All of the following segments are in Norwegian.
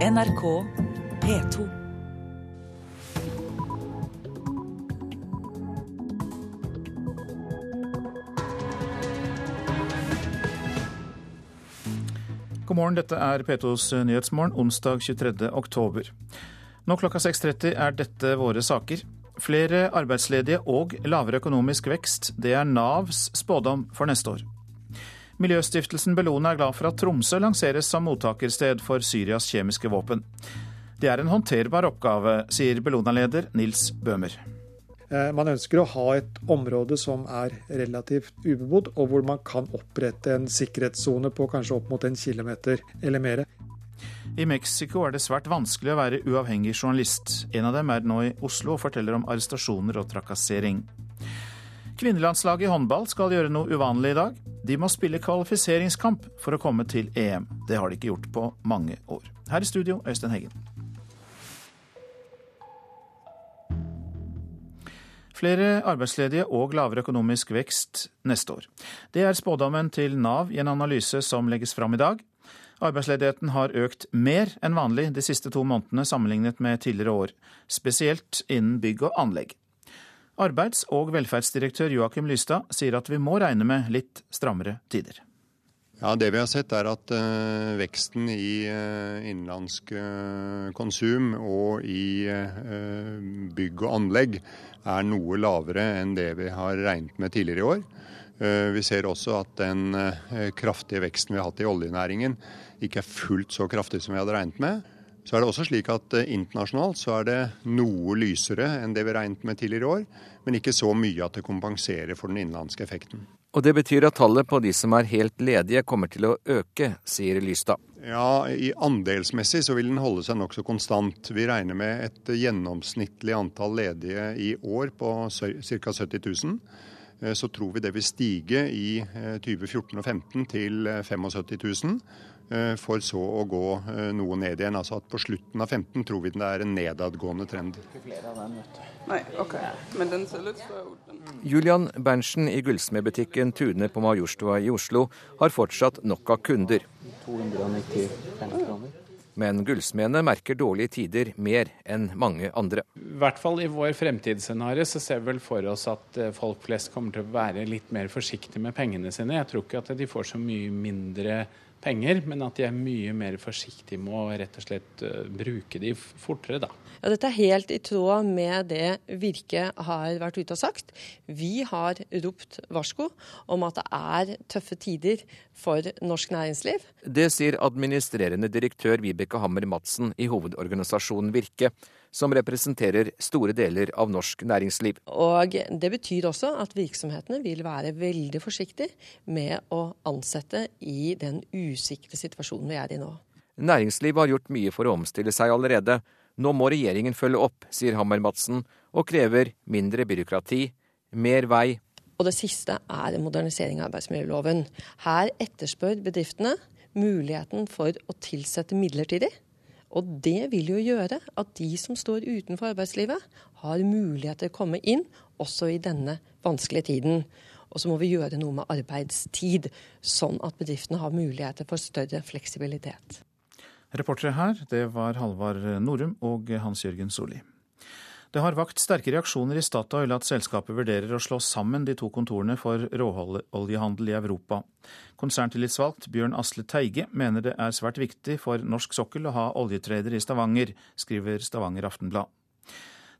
NRK P2. God morgen, dette er P2s Nyhetsmorgen onsdag 23. oktober. Nå klokka 6.30 er dette våre saker. Flere arbeidsledige og lavere økonomisk vekst, det er Navs spådom for neste år. Miljøstiftelsen Bellona er glad for at Tromsø lanseres som mottakersted for Syrias kjemiske våpen. Det er en håndterbar oppgave, sier Bellona-leder Nils Bøhmer. Eh, man ønsker å ha et område som er relativt ubebodd, og hvor man kan opprette en sikkerhetssone på kanskje opp mot en kilometer eller mer. I Mexico er det svært vanskelig å være uavhengig journalist. En av dem er nå i Oslo og forteller om arrestasjoner og trakassering. Kvinnelandslaget i håndball skal gjøre noe uvanlig i dag. De må spille kvalifiseringskamp for å komme til EM. Det har de ikke gjort på mange år. Her i studio, Øystein Heggen. Flere arbeidsledige og lavere økonomisk vekst neste år. Det er spådommen til Nav i en analyse som legges fram i dag. Arbeidsledigheten har økt mer enn vanlig de siste to månedene sammenlignet med tidligere år, spesielt innen bygg og anlegg. Arbeids- og velferdsdirektør Joakim Lystad sier at vi må regne med litt strammere tider. Ja, Det vi har sett er at uh, veksten i uh, innenlandsk uh, konsum og i bygg og anlegg er noe lavere enn det vi har regnet med tidligere i år. Vi ser også at den kraftige veksten vi har hatt i oljenæringen ikke er fullt så kraftig som vi hadde regnet med. Så er det også slik at internasjonalt så er det noe lysere enn det vi regnet med tidligere i år, men ikke så mye at det kompenserer for den innenlandske effekten. Og det betyr at tallet på de som er helt ledige kommer til å øke, sier Lystad. Ja, i Andelsmessig så vil den holde seg nokså konstant. Vi regner med et gjennomsnittlig antall ledige i år på ca. 70 000. Så tror vi det vil stige i 2014 og 2015 til 75 000. For så å gå noe ned igjen. Altså at på slutten av 15 tror vi det er en nedadgående trend. Nei, ok. Men den ser litt Julian Berntsen i gullsmedbutikken Tune på Majorstua i Oslo har fortsatt nok av kunder. 295 kroner. Men gullsmedene merker dårlige tider mer enn mange andre. I hvert fall i vår fremtidsscenario så ser vi vel for oss at folk flest kommer til å være litt mer forsiktige med pengene sine. Jeg tror ikke at de får så mye mindre penger, men at de er mye mer forsiktige med å rett og slett bruke de fortere, da. Ja, dette er helt i tråd med det Virke har vært ute og sagt. Vi har ropt varsko om at det er tøffe tider for norsk næringsliv. Det sier administrerende direktør Vibeke Hammer Madsen i hovedorganisasjonen Virke, som representerer store deler av norsk næringsliv. Og Det betyr også at virksomhetene vil være veldig forsiktige med å ansette i den usikre situasjonen vi er i nå. Næringslivet har gjort mye for å omstille seg allerede. Nå må regjeringen følge opp, sier Hammer-Madsen, og krever mindre byråkrati, mer vei. Og det siste er en modernisering av arbeidsmiljøloven. Her etterspør bedriftene muligheten for å tilsette midlertidig. Og det vil jo gjøre at de som står utenfor arbeidslivet, har mulighet til å komme inn også i denne vanskelige tiden. Og så må vi gjøre noe med arbeidstid, sånn at bedriftene har muligheter for større fleksibilitet. Reportere her, det var Halvard Norum og Hans Jørgen Solli. Det har vakt sterke reaksjoner i Statoil at selskapet vurderer å slå sammen de to kontorene for råoljehandel i Europa. Konserntillitsvalgt Bjørn Asle Teige mener det er svært viktig for norsk sokkel å ha oljetrader i Stavanger, skriver Stavanger Aftenblad.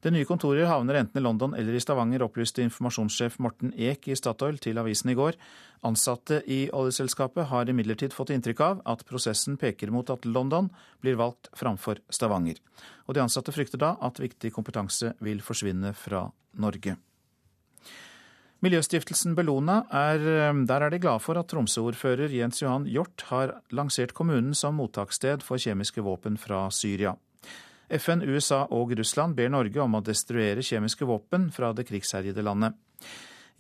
Det nye kontoret havner enten i London eller i Stavanger, opplyste informasjonssjef Morten Eek i Statoil til avisen i går. Ansatte i oljeselskapet har imidlertid fått inntrykk av at prosessen peker mot at London blir valgt framfor Stavanger. Og de ansatte frykter da at viktig kompetanse vil forsvinne fra Norge. Miljøstiftelsen Bellona er, der er de glade for at Tromsø-ordfører Jens Johan Hjort har lansert kommunen som mottakssted for kjemiske våpen fra Syria. FN, USA og Russland ber Norge om å destruere kjemiske våpen fra det krigsherjede landet.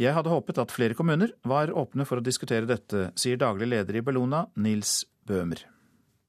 Jeg hadde håpet at flere kommuner var åpne for å diskutere dette, sier daglig leder i Bellona, Nils Bøhmer.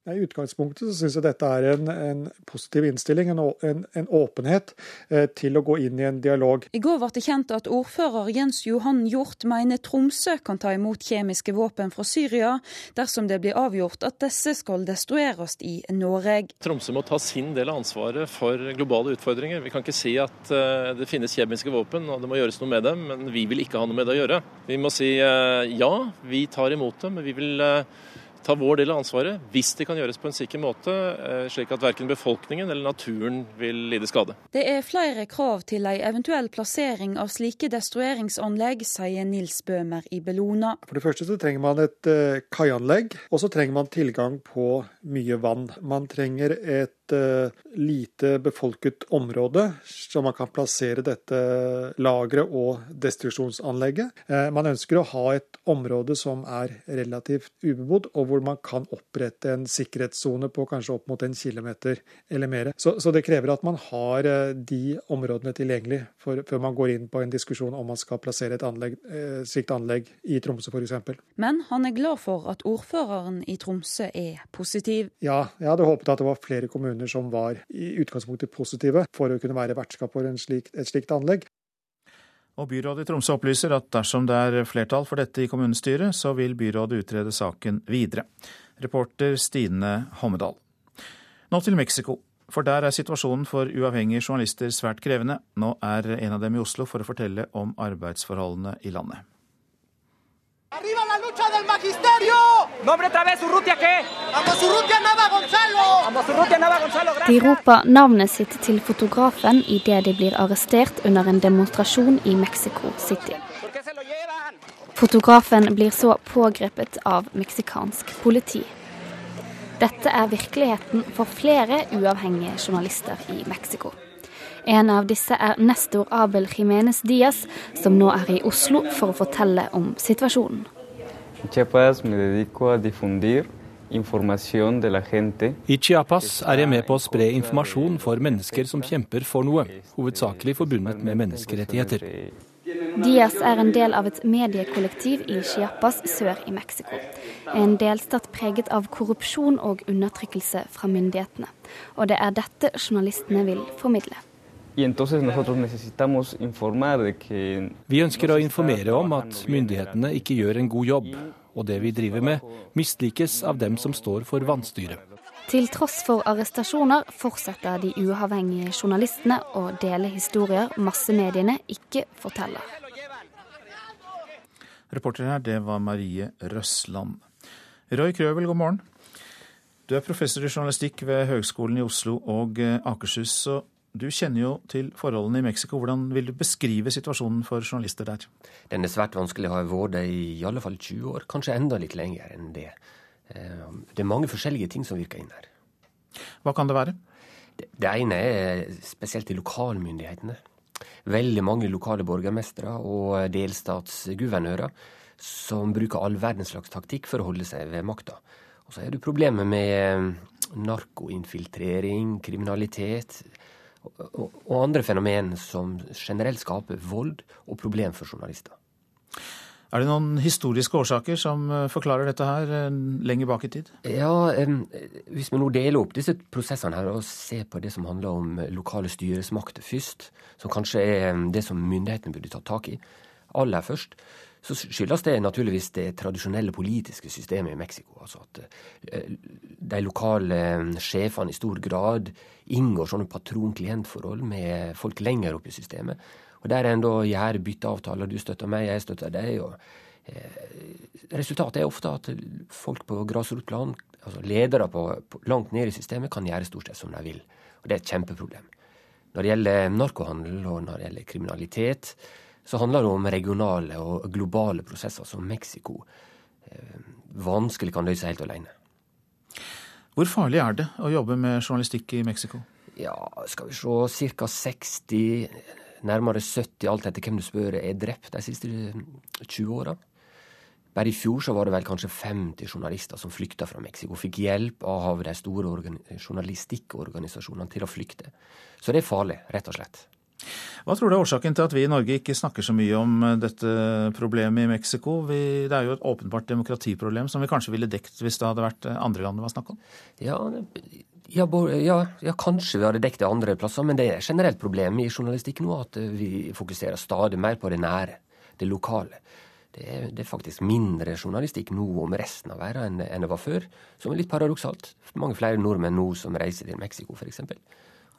I utgangspunktet så syns jeg dette er en, en positiv innstilling, en, en, en åpenhet eh, til å gå inn i en dialog. I går ble det kjent at ordfører Jens Johan Hjort mener Tromsø kan ta imot kjemiske våpen fra Syria, dersom det blir avgjort at disse skal destrueres i Norge. Tromsø må ta sin del av ansvaret for globale utfordringer. Vi kan ikke si at eh, det finnes kjemiske våpen og det må gjøres noe med dem, men vi vil ikke ha noe med det å gjøre. Vi må si eh, ja, vi tar imot dem, men vi vil uh, ta vår del av ansvaret hvis det kan gjøres på en sikker måte, eh, slik at verken befolkningen eller naturen vil lide skade. Det er flere krav til en eventuell plassering av slike destrueringsanlegg, sier Nils Bøhmer i Bellona. For det første så trenger man et uh, kaianlegg, og så trenger man tilgang på mye vann. Man trenger et uh, lite befolket område, så man kan plassere dette lageret og destruksjonsanlegget. Uh, man ønsker å ha et område som er relativt ubebodd, og hvor man kan opprette en sikkerhetssone på kanskje opp mot en kilometer eller mer. Så, så det krever at man har uh, de områdene tilgjengelig for, før man går inn på en diskusjon om man skal plassere et anlegg, slikt anlegg i Tromsø f.eks. Men han er glad for at ordføreren i Tromsø er positiv. Ja, jeg hadde håpet at det var flere kommuner kommuner som var i utgangspunktet positive for å kunne være vertskap for slik, et slikt anlegg. Og Byrådet i Tromsø opplyser at dersom det er flertall for dette i kommunestyret, så vil byrådet utrede saken videre. Reporter Stine Hommedal. Nå til Mexico. For der er situasjonen for uavhengige journalister svært krevende. Nå er en av dem i Oslo for å fortelle om arbeidsforholdene i landet. ¡Arriba la lucha del magisterio! ¡Nombre otra vez, Urrutia qué! ¡Vamos Urrutia Nava Gonzalo! ¡Vamos Urrutia Nava Gonzalo! De roper navnet sitt til fotografen idet de blir arrestert under en demonstrasjon i Mexico City. Fotografen blir så pågrepet av meksikansk politi. Dette er virkeligheten for flere uavhengige journalister i Mexico. En av disse er Nestor Abel Jimenez Diaz, som nå er i Oslo for å fortelle om situasjonen. I Chiapas er jeg med på å spre informasjon for mennesker som kjemper for noe, hovedsakelig forbundet med menneskerettigheter. Diaz er en del av et mediekollektiv i Chiapas sør i Mexico. En delstat preget av korrupsjon og undertrykkelse fra myndighetene. Og det er dette journalistene vil formidle. Vi ønsker å informere om at myndighetene ikke gjør en god jobb, og det vi driver med, mislikes av dem som står for vanstyret. Til tross for arrestasjoner fortsetter de uavhengige journalistene å dele historier massemediene ikke forteller. Reporter her, det var Marie Røsland. Roy Krøvel, god morgen. Du er professor i journalistikk ved Høgskolen i Oslo og Akershus. og du kjenner jo til forholdene i Mexico. Hvordan vil du beskrive situasjonen for journalister der? Den er svært vanskelig. Har vært det i alle fall 20 år, kanskje enda litt lenger enn det. Eh, det er mange forskjellige ting som virker inn her. Hva kan det være? Det ene er spesielt de lokalmyndighetene. Veldig mange lokale borgermestere og delstatsguvernører som bruker all verdens slags taktikk for å holde seg ved makta. Og så er det problemet med narkoinfiltrering, kriminalitet og andre fenomen som generelt skaper vold og problem for journalister. Er det noen historiske årsaker som eh, forklarer dette her eh, lenger bak i tid? Ja, Hvis vi nå deler opp disse prosessene her og ser på det som handler om lokale styresmakter først, som kanskje er det som myndighetene burde ta tak i aller først, så skyldes det naturligvis det tradisjonelle politiske systemet i Mexico. Altså at eh, de lokale eh, sjefene i stor grad inngår sånne patron-klient-forhold med folk lenger oppe i systemet. Og der en da gjør bytteavtaler. Du støtter meg, jeg støtter deg. og eh, Resultatet er ofte at folk på grasrotplan, altså ledere på, på, langt ned i systemet, kan gjøre stort sett som de vil. Og det er et kjempeproblem. Når det gjelder narkohandel og når det gjelder kriminalitet, så handler det om regionale og globale prosesser som Mexico eh, vanskelig kan løse helt alene. Hvor farlig er det å jobbe med journalistikk i Mexico? Ja, skal vi se, ca. 60, nærmere 70, alt etter hvem du spør, er drept de siste 20 åra. Bare i fjor så var det vel kanskje 50 journalister som flykta fra Mexico. Fikk hjelp av de store journalistikkorganisasjonene til å flykte. Så det er farlig, rett og slett. Hva tror du er årsaken til at vi i Norge ikke snakker så mye om eh, dette problemet i Mexico? Vi, det er jo et åpenbart demokratiproblem som vi kanskje ville dekt hvis det hadde vært eh, andre land det var snakk om? Ja, ja, ja, ja, kanskje vi hadde dekt det andre plasser, men det er et generelt problem i journalistikk nå at vi fokuserer stadig mer på det nære, det lokale. Det er, det er, faktisk mindre journalistikk nå om resten av verden enn, enn det var før. Som er litt paradoksalt. Mange flere nordmenn nå som reiser til Mexico, f.eks.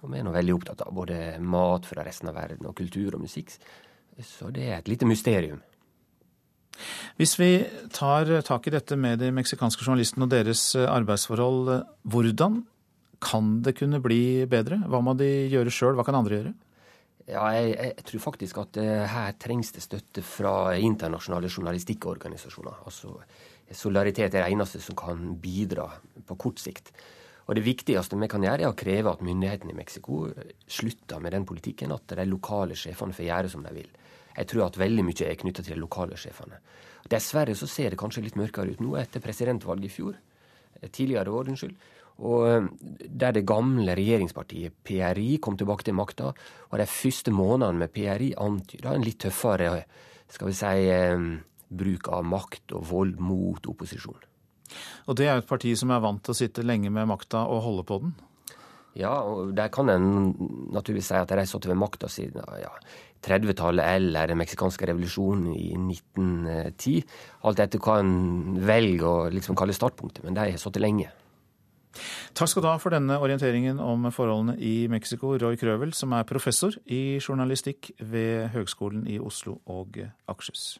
Og vi er nå veldig opptatt av både mat fra resten av verden og kultur og musikk. Så det er et lite mysterium. Hvis vi tar tak i dette med de meksikanske journalistene og deres eh, arbeidsforhold, eh, hvordan kan det kunne bli bedre? Hva må de gjøre sjøl, hva kan andre gjøre? Ja, jeg, jeg, tror faktisk at uh, her trengs det støtte fra internasjonale journalistikkorganisasjoner. Altså, solidaritet er det eneste som kan bidra på kort sikt. Og Det viktigste vi kan gjøre, er å kreve at myndighetene i Mexico slutter med den politikken, at de lokale sjefene får gjøre som de vil. Jeg tror at veldig mye er knytta til de lokale sjefene. Dessverre så ser det kanskje litt mørkere ut nå etter presidentvalget i fjor. Eh, tidligere år, unnskyld. Og eh, Der det gamle regjeringspartiet PRI kom tilbake til makta, og de første månedene med PRI antyda en litt tøffere skal vi si, eh, bruk av makt og vold mot opposisjonen. Og det er jo et parti som er vant til å sitte lenge med makta og holde på den? Ja, og der kan en naturligvis si at de har sittet ved makta siden ja, 30-tallet eller den meksikanske revolusjonen i 1910. Alt etter hva en velger å liksom kalle startpunktet, men de har sittet lenge. Takk skal du ha for denne orienteringen om forholdene i Mexico, Roy Krøvel, som er professor i journalistikk ved Høgskolen i Oslo og Akershus.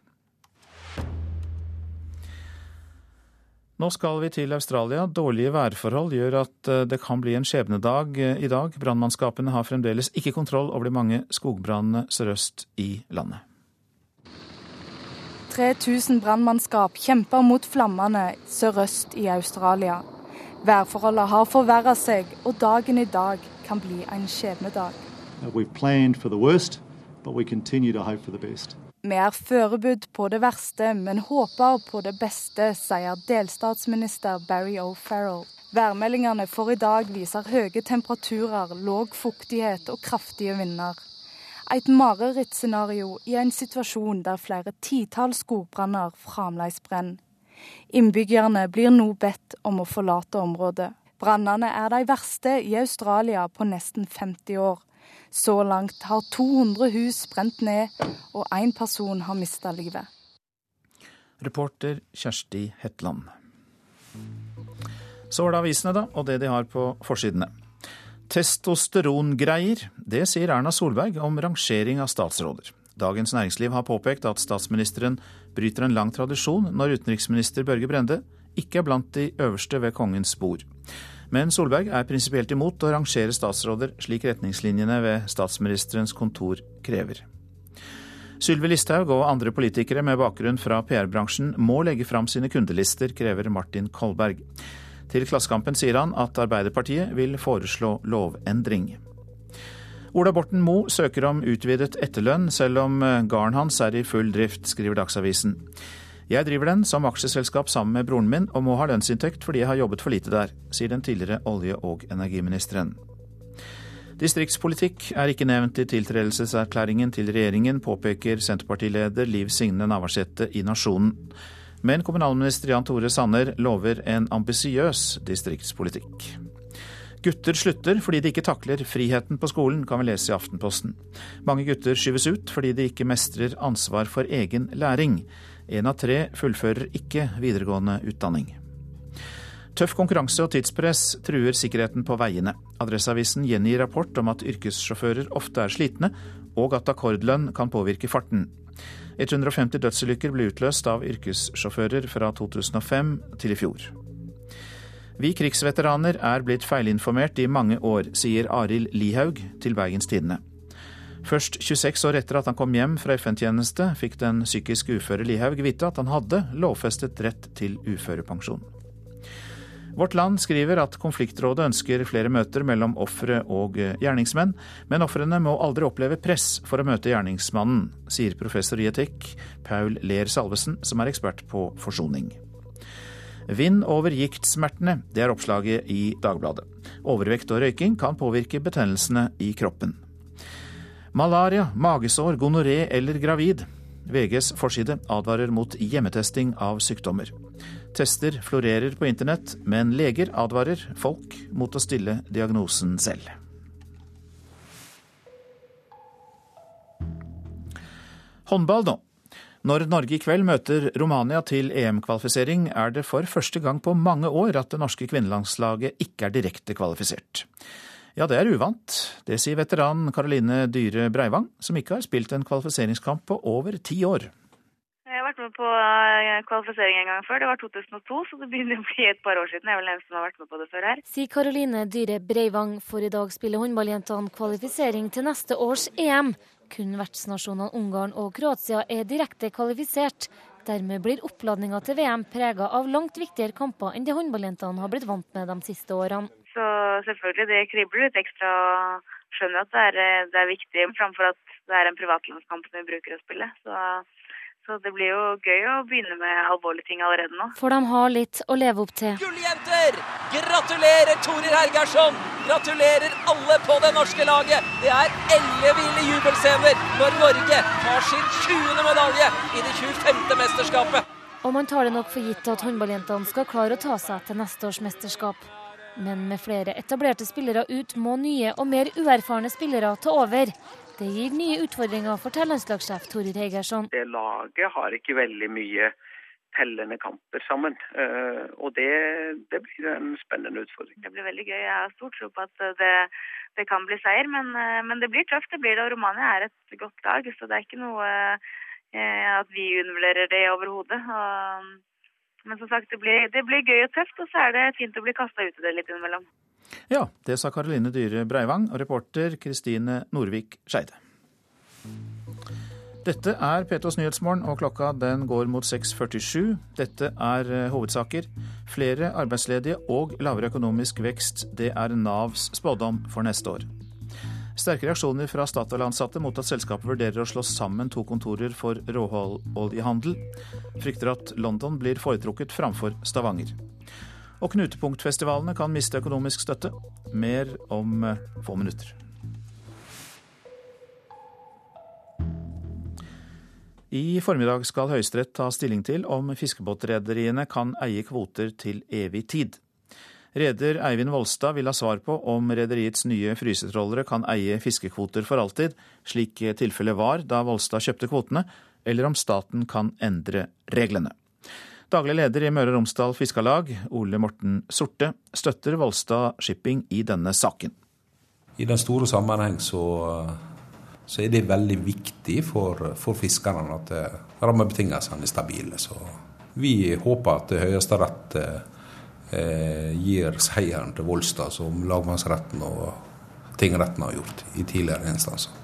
Nå skal vi til Australia. Dårlige værforhold gjør at eh, det kan bli en skjebnedag eh, i dag. Brannmannskapene har fremdeles ikke kontroll over de mange skogbrannene sørøst i landet. 3000 brannmannskap kjemper mot flammene sørøst i Australia. Værforholdene har forverra seg, og dagen i dag kan bli en skjebnedag. Vi er forberedt på det verste, men håper på det beste, sier delstatsminister Barry O'Farrell. Værmeldingene for i dag viser høye temperaturer, låg fuktighet og kraftige vinder. Et marerittscenario i en situasjon der flere titalls skogbranner fremdeles brenner. Innbyggerne blir nå bedt om å forlate området. Brannene er de verste i Australia på nesten 50 år. Så langt har 200 hus brent ned, og én person har mista livet. Reporter Kjersti Hetland. Så er det avisene, da, og det de har på forsidene. Testosterongreier, det sier Erna Solberg om rangering av statsråder. Dagens Næringsliv har påpekt at statsministeren bryter en lang tradisjon når utenriksminister Børge Brende ikke er blant de øverste ved kongens bord. Men Solberg er prinsipielt imot å rangere statsråder slik retningslinjene ved statsministerens kontor krever. Sylvi Listhaug og andre politikere med bakgrunn fra PR-bransjen må legge fram sine kundelister, krever Martin Kolberg. Til Klassekampen sier han at Arbeiderpartiet vil foreslå lovendring. Ola Borten Moe søker om utvidet etterlønn, selv om gården hans er i full drift, skriver Dagsavisen. Jeg driver den som aksjeselskap sammen med broren min, og må ha lønnsinntekt fordi jeg har jobbet for lite der, sier den tidligere olje- og energiministeren. Distriktspolitikk er ikke nevnt i tiltredelseserklæringen til regjeringen, påpeker Senterpartileder Liv Signe Navarsete i Nasjonen. Men kommunalminister Jan Tore Sanner lover en ambisiøs distriktspolitikk. Gutter slutter fordi de ikke takler friheten på skolen, kan vi lese i Aftenposten. Mange gutter skyves ut fordi de ikke mestrer ansvar for egen læring. Én av tre fullfører ikke videregående utdanning. Tøff konkurranse og tidspress truer sikkerheten på veiene. Adresseavisen gjengir rapport om at yrkessjåfører ofte er slitne, og at akkordlønn kan påvirke farten. 150 dødsulykker ble utløst av yrkessjåfører fra 2005 til i fjor. Vi krigsveteraner er blitt feilinformert i mange år, sier Arild Lihaug til Bergens Tidende. Først 26 år etter at han kom hjem fra FN-tjeneste, fikk den psykisk uføre Lihaug vite at han hadde lovfestet rett til uførepensjon. Vårt Land skriver at konfliktrådet ønsker flere møter mellom ofre og gjerningsmenn, men ofrene må aldri oppleve press for å møte gjerningsmannen, sier professor i etikk Paul Ler Salvesen, som er ekspert på forsoning. Vind over giktsmertene, det er oppslaget i Dagbladet. Overvekt og røyking kan påvirke betennelsene i kroppen. Malaria, magesår, gonoré eller gravid. VGs forside advarer mot hjemmetesting av sykdommer. Tester florerer på internett, men leger advarer folk mot å stille diagnosen selv. Håndball nå. Når Norge i kveld møter Romania til EM-kvalifisering, er det for første gang på mange år at det norske kvinnelandslaget ikke er direkte kvalifisert. Ja, det er uvant. Det sier veteran Karoline Dyhre Breivang, som ikke har spilt en kvalifiseringskamp på over ti år. Jeg har vært med på eh, kvalifisering en gang før. Det var 2002, så det begynner å bli et par år siden. Jeg er vel den eneste som har vært med på det før her. Sier Karoline Dyhre Breivang, for i dag spiller håndballjentene kvalifisering til neste års EM. Kun vertsnasjonene Ungarn og Kroatia er direkte kvalifisert. Dermed blir oppladninga til VM prega av langt viktigere kamper enn det håndballjentene har blitt vant med de siste årene. Så selvfølgelig, det kribler litt ekstra. Skjønner at det er, det er viktig, framfor at det er en privatlandskamp som vi bruker å spille. Så, så, det blir jo gøy å begynne med alvorlige ting allerede nå. For de har litt å leve opp til. Gulljenter! Gratulerer, Torir Hergersson! Gratulerer alle på det norske laget! Det er elleville jubelscener når Norge tar sin 20. medalje i det 25. mesterskapet. Og man tar det nok for gitt at håndballjentene skal klare å ta seg til neste års mesterskap. Men med flere etablerte spillere ut, må nye og mer uerfarne spillere ta over. Det gir nye utfordringer, forteller landslagssjef Torir Heigersson. Det laget har ikke veldig mye tellende kamper sammen. Eh, og det, det, blir en spennende utfordring. Det blir veldig gøy. Jeg har stor tro på at det, det kan bli seier, men, eh, men, det blir tøft. Det blir det. Og Romania er et godt lag, så det er ikke noe eh, at vi undervurderer det overhodet. Men som sagt, det blir, det blir, gøy og tøft, og så er det fint å bli kasta ut i det litt innimellom. Ja, det sa Karoline Dyhre Breivang og reporter Kristine Norvik Skeide. Dette er P2s Nyhetsmorgen, og klokka den går mot 6.47. Dette er eh, hovedsaker. Flere arbeidsledige og lavere økonomisk vekst. Det er Navs spådom for neste år. Sterke reaksjoner fra Statoil-ansatte mot at selskapet vurderer å slå sammen to kontorer for råoljehandel. Frykter at London blir foretrukket framfor Stavanger. Og knutepunktfestivalene kan miste økonomisk støtte. Mer om eh, få minutter. I formiddag skal Høyesterett ta stilling til om fiskebåtrederiene kan eie kvoter til evig tid. Reder Eivind Volstad vil ha svar på om rederiets nye frysetrålere kan eie fiskekvoter for alltid, slik tilfellet var da Volstad kjøpte kvotene, eller om staten kan endre reglene. Daglig leder i Møre og Romsdal Fiskarlag, Ole Morten Sorte, støtter Volstad Shipping i denne saken. I den store sammenheng så så er det veldig viktig for, for fiskerne at eh, rammebetingelsene er stabile. Så vi håper at Høyesterett eh, gir seieren til Volstad, som lagmannsretten og tingretten har gjort i tidligere instanser.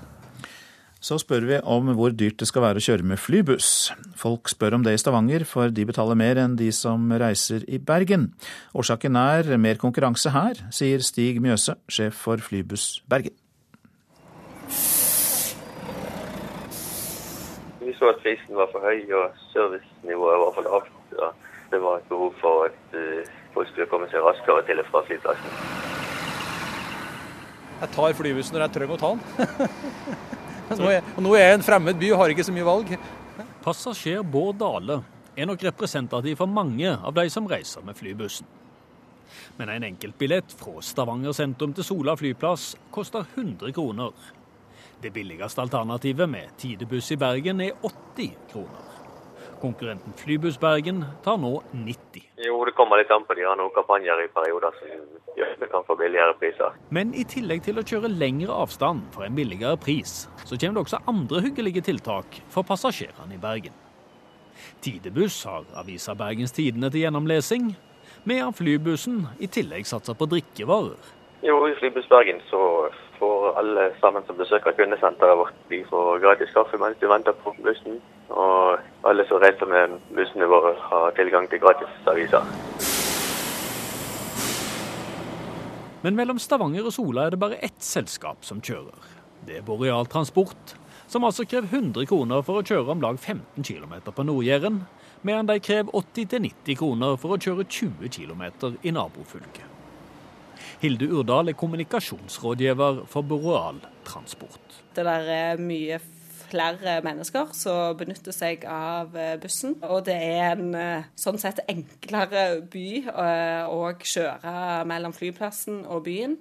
Så spør vi om hvor dyrt det skal være å kjøre med flybuss. Folk spør om det i Stavanger, for de betaler mer enn de som reiser i Bergen. Årsaken er mer konkurranse her, sier Stig Mjøse, sjef for Flybuss Bergen. Vi så at prisen var for høy og servicenivået var for lavt. Det var et behov for at folk skulle komme seg raskere til og fra flyplassen. Jeg tar flybussen når jeg trenger å ta den. nå, er, nå er jeg en fremmed by og har ikke så mye valg. Passasjer Bård Dale er nok representativ for mange av de som reiser med flybussen. Men en enkeltbillett fra Stavanger sentrum til Sola flyplass koster 100 kroner. Det billigste alternativet med tidebuss i Bergen er 80 kroner. Konkurrenten Flybuss Bergen tar nå 90. Jo, det kommer litt an på. De har noen kampanjer i perioder som gjør at vi kan få billigere priser. Men i tillegg til å kjøre lengre avstand for en billigere pris, så kommer det også andre hyggelige tiltak for passasjerene i Bergen. Tidebuss har avisa Bergens Tidende til gjennomlesing, medan flybussen i tillegg satser på drikkevarer. Jo, i Flybuss Bergen så får alle sammen som besøker kundesenteret vårt, de får gratis kaffe mens de venter på bussen. Og alle som reiser med bussene våre, har tilgang til gratisaviser. Men mellom Stavanger og Sola er det bare ett selskap som kjører. Det er Boreal Transport, som altså krever 100 kroner for å kjøre om lag 15 km på Nord-Jæren, medan de krever 80-90 kroner for å kjøre 20 km i nabofylket. Hilde Urdal er kommunikasjonsrådgiver for Boreal Transport. Det er mye flere mennesker som benytter seg av eh, bussen. Og det er en eh, sånn sett enklere by eh, å kjøre mellom flyplassen og byen.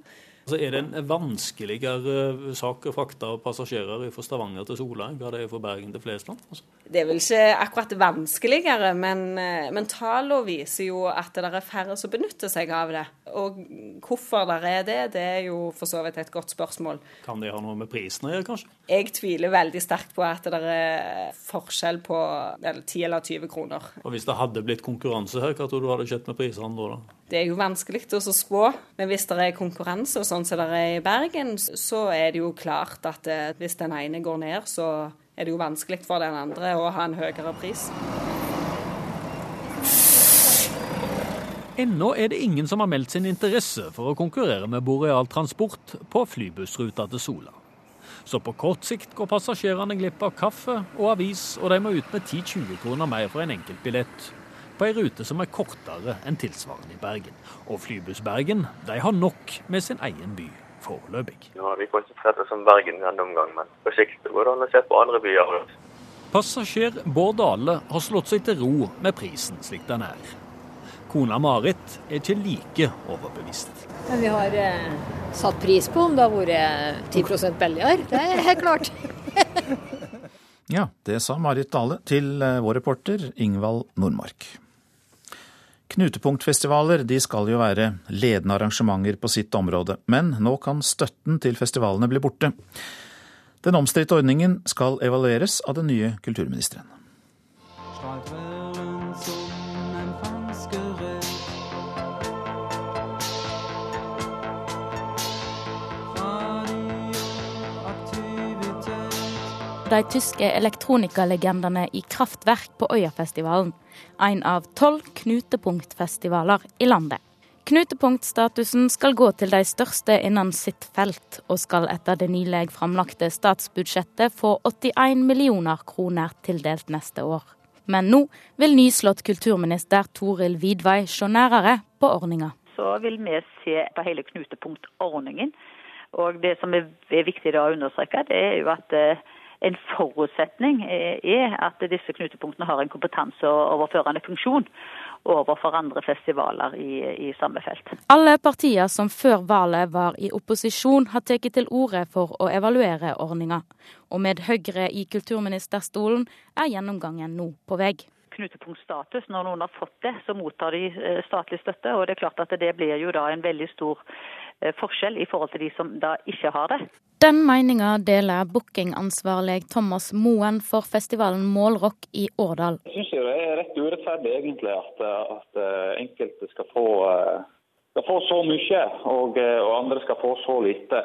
Altså er det en vanskeligere sak å frakte passasjerer fra Stavanger til Sola enn hva det er fra Bergen til Flesland? Altså? Det er vel ikke akkurat vanskeligere, men, men tallene viser jo at det er færre som benytter seg av det. Og hvorfor det er det, det er jo for så vidt et godt spørsmål. Kan det ha noe med prisen å gjøre, kanskje? Jeg tviler veldig sterkt på at det er forskjell på 10 eller 20 kroner. Og Hvis det hadde blitt konkurranse her, hva tror du hadde skjedd med prisene da? Det er jo vanskelig å spå, men hvis det er konkurranse, og sånn som det er i Bergen, så er det jo klart at eh, hvis den ene går ned, så er det jo vanskelig for den andre å ha en høyere pris. Ennå er det ingen som har meldt sin interesse for å konkurrere med Boreal Transport på flybussruta til Sola. Så på kort sikt går passasjerene glipp av kaffe og avis, og de må ut med 10-20 kroner mer for en enkeltbillett på ei rute som er kortere enn tilsvarende i Bergen. Og Flybuss Bergen de har nok med sin egen by foreløpig. Ja, vi konsentrerer oss om Bergen i denne omgang, men på sikt går det an å se på andre byer. Passasjer Bård Dale har slått seg til ro med prisen slik den er. Kona Marit er ikke like overbevist. Men vi har eh, satt pris på om det har vært 10% billigere. Det er helt klart. ja, det sa Marit Dale til eh, vår reporter Ingvald Nordmark. Knutepunktfestivaler de skal jo være ledende arrangementer på sitt område, men nå kan støtten til festivalene bli borte. Den omstridte ordningen skal evalueres av den nye kulturministeren. de tyske elektronikalegendene i Kraftverk på Øyafestivalen. En av tolv knutepunktfestivaler i landet. Knutepunktstatusen skal gå til de største innen sitt felt, og skal etter det nylig framlagte statsbudsjettet få 81 millioner kroner tildelt neste år. Men nå vil nyslått kulturminister Toril Vidvei se nærere på ordninga. Så vil vi se på hele knutepunktordningen. Og det som er viktig å understreke, det er jo at eh, en forutsetning er at disse knutepunktene har en kompetanseoverførende funksjon overfor andre festivaler i, i, samme felt. Alle partier som før valget var i opposisjon, har tatt til orde for å evaluere ordninga. Og med Høyre i kulturministerstolen er gjennomgangen nå på vei. Knutepunktstatus, når noen har fått det, så mottar de eh, statlig støtte. Og det er klart at det blir jo da en veldig stor Eh, forskjell i forhold til de som da ikke har det. Den meninga deler bookingansvarlig Thomas Moen for festivalen Målrock i Årdal. Jeg syns det er rett urettferdig egentlig at, at eh, enkelte skal få, skal få så mye, og, og andre skal få så lite.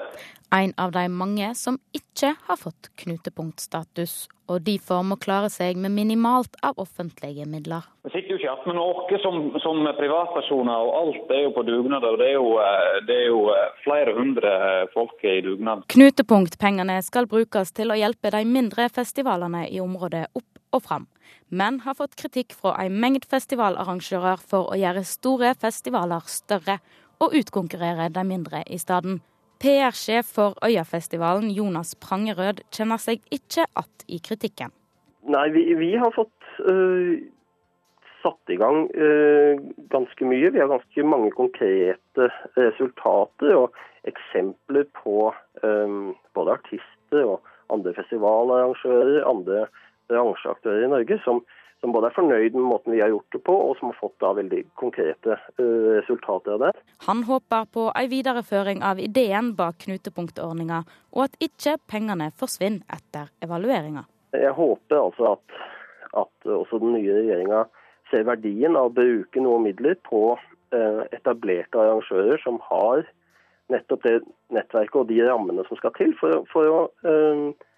En av de mange som ikke har fått knutepunktstatus, og derfor må klare seg med minimalt av offentlige midler. Vi sitter jo ikke igjen med noe som, som, privatpersoner, og alt er jo på dugnad. og det er, jo, eh, det er jo eh, flere hundre folk i dugnad. Knutepunktpengene skal brukes til å hjelpe de mindre festivalene i området opp og fram, men har fått kritikk fra en mengd festivalarrangører for å gjøre store festivaler større og utkonkurrere de mindre i stedet. PR-sjef for Øyafestivalen, Jonas Prangerød, kjenner seg ikke att i kritikken. Nei, vi, vi har fått øh, satt i gang øh, ganske mye. Vi har ganske mange konkrete resultater og eksempler på øh, både artister og andre festivalarrangører, andre bransjeaktører i Norge som, som både er fornøyd med måten vi har gjort det på, og som har fått da veldig konkrete uh, resultater av det. Han håper på en videreføring av ideen bak knutepunktordninga, og at ikke pengene forsvinner etter evalueringa. Jeg håper altså at, at også den nye regjeringa ser verdien av å bruke noen midler på uh, etablerte arrangører som har nettopp det nettverket og de rammene som skal til for, for å uh,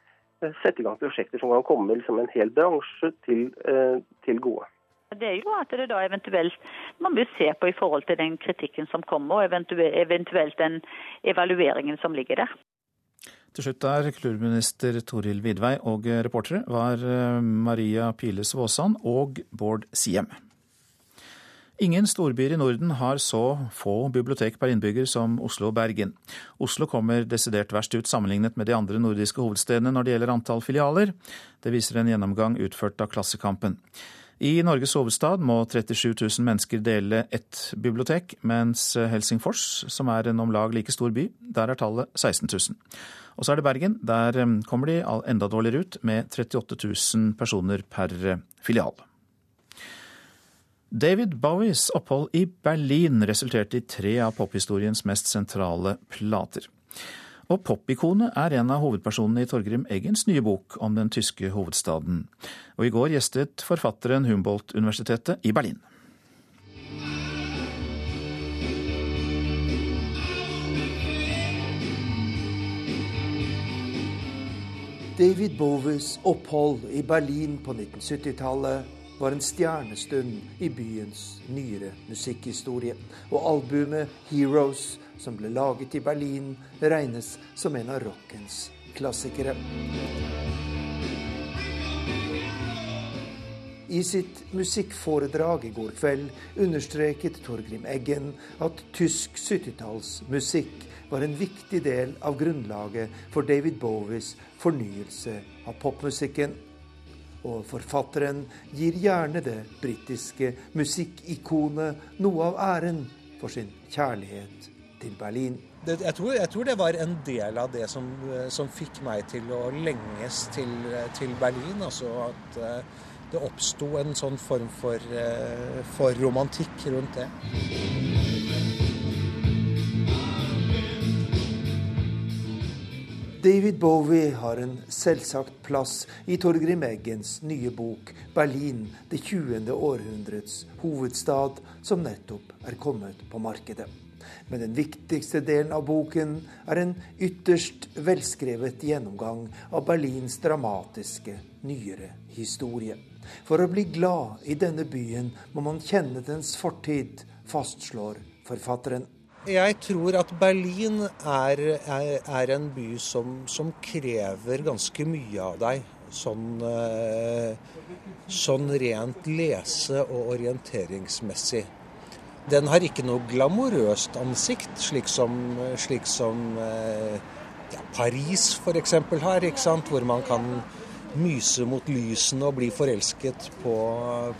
sette i gang prosjekter som kan komme liksom, en hel bransje til, eh, til, gode. Det er jo at det da eventuelt man vil se på i forhold til den kritikken som kommer, og eventuelt den evalueringen som ligger der. Til slutt der kulturminister Toril Vidvei og reportere var eh, Maria Piles Svåsand og Bård Siem. Ingen storbyer i Norden har så få bibliotek per innbygger som Oslo og Bergen. Oslo kommer desidert verst ut sammenlignet med de andre nordiske hovedstedene når det gjelder antall filialer. Det viser en gjennomgang utført av Klassekampen. I Norges hovedstad må 37 000 mennesker dele ett bibliotek, mens Helsingfors, som er en om lag like stor by, der er tallet 16 000. Og så er det Bergen. Der eh, kommer de enda dårligere ut, med 38 000 personer per eh, filial. David Bowies opphold i Berlin resulterte i tre av pophistoriens mest sentrale plater. Og popikonet er en av hovedpersonene i Torgrim Eggens nye bok om den tyske hovedstaden. Og i går gjestet forfatteren Humboldt-universitetet i Berlin. David Bowies opphold i Berlin på 1970-tallet var en stjernestund i byens nyere musikkhistorie. Og albumet 'Heroes', som ble laget i Berlin, regnes som en av rockens klassikere. I sitt musikkforedrag i går kveld understreket Torgrim Eggen at tysk 70-tallsmusikk var en viktig del av grunnlaget for David Bowies fornyelse av popmusikken. Og forfatteren gir gjerne det britiske musikkikonet noe av æren for sin kjærlighet til Berlin. Det, jeg, tror, jeg, tror, det var en del av det som, som fikk meg til å lenges til, til Berlin. Altså at uh, det oppsto en sånn form for, for romantikk rundt det. David Bowie har en selvsagt plass i Torgrim Eggens nye bok 'Berlin det 20. århundrets hovedstad', som nettopp er kommet på markedet. Men den viktigste delen av boken er en ytterst velskrevet gjennomgang av Berlins dramatiske, nyere historie. For å bli glad i denne byen må man kjenne dens fortid, fastslår forfatteren. Jeg tror at Berlin er, er, er en by som, som, krever ganske mye av deg. Sånn, eh, sånn rent lese- og orienteringsmessig. Den har ikke noe glamorøst ansikt, slik som, slik som eh, ja, Paris f.eks. har, hvor man kan myse mot lysene og bli forelsket på,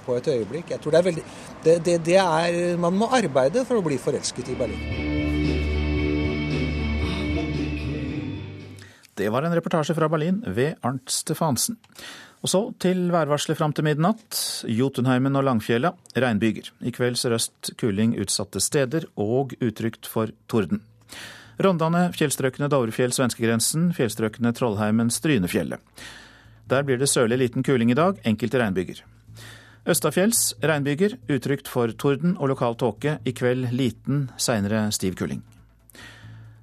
på et øyeblikk. Jeg tror det er veldig det, det, det er, Man må arbeide for å bli forelsket i Berlin. Det var en reportasje fra Berlin ved Arnt Stefansen. Og så til værvarselet fram til midnatt. Jotunheimen og Langfjella regnbyger. I kveld sørøst kuling utsatte steder og utrygt for torden. Rondane, fjellstrøkene Dovrefjell, svenskegrensen, fjellstrøkene Trollheimen, Strynefjellet. Der blir det sørlig liten kuling i dag, enkelte regnbyger. Østafjells regnbyger, utrygt for torden og lokal tåke. I kveld liten, seinere stiv kuling.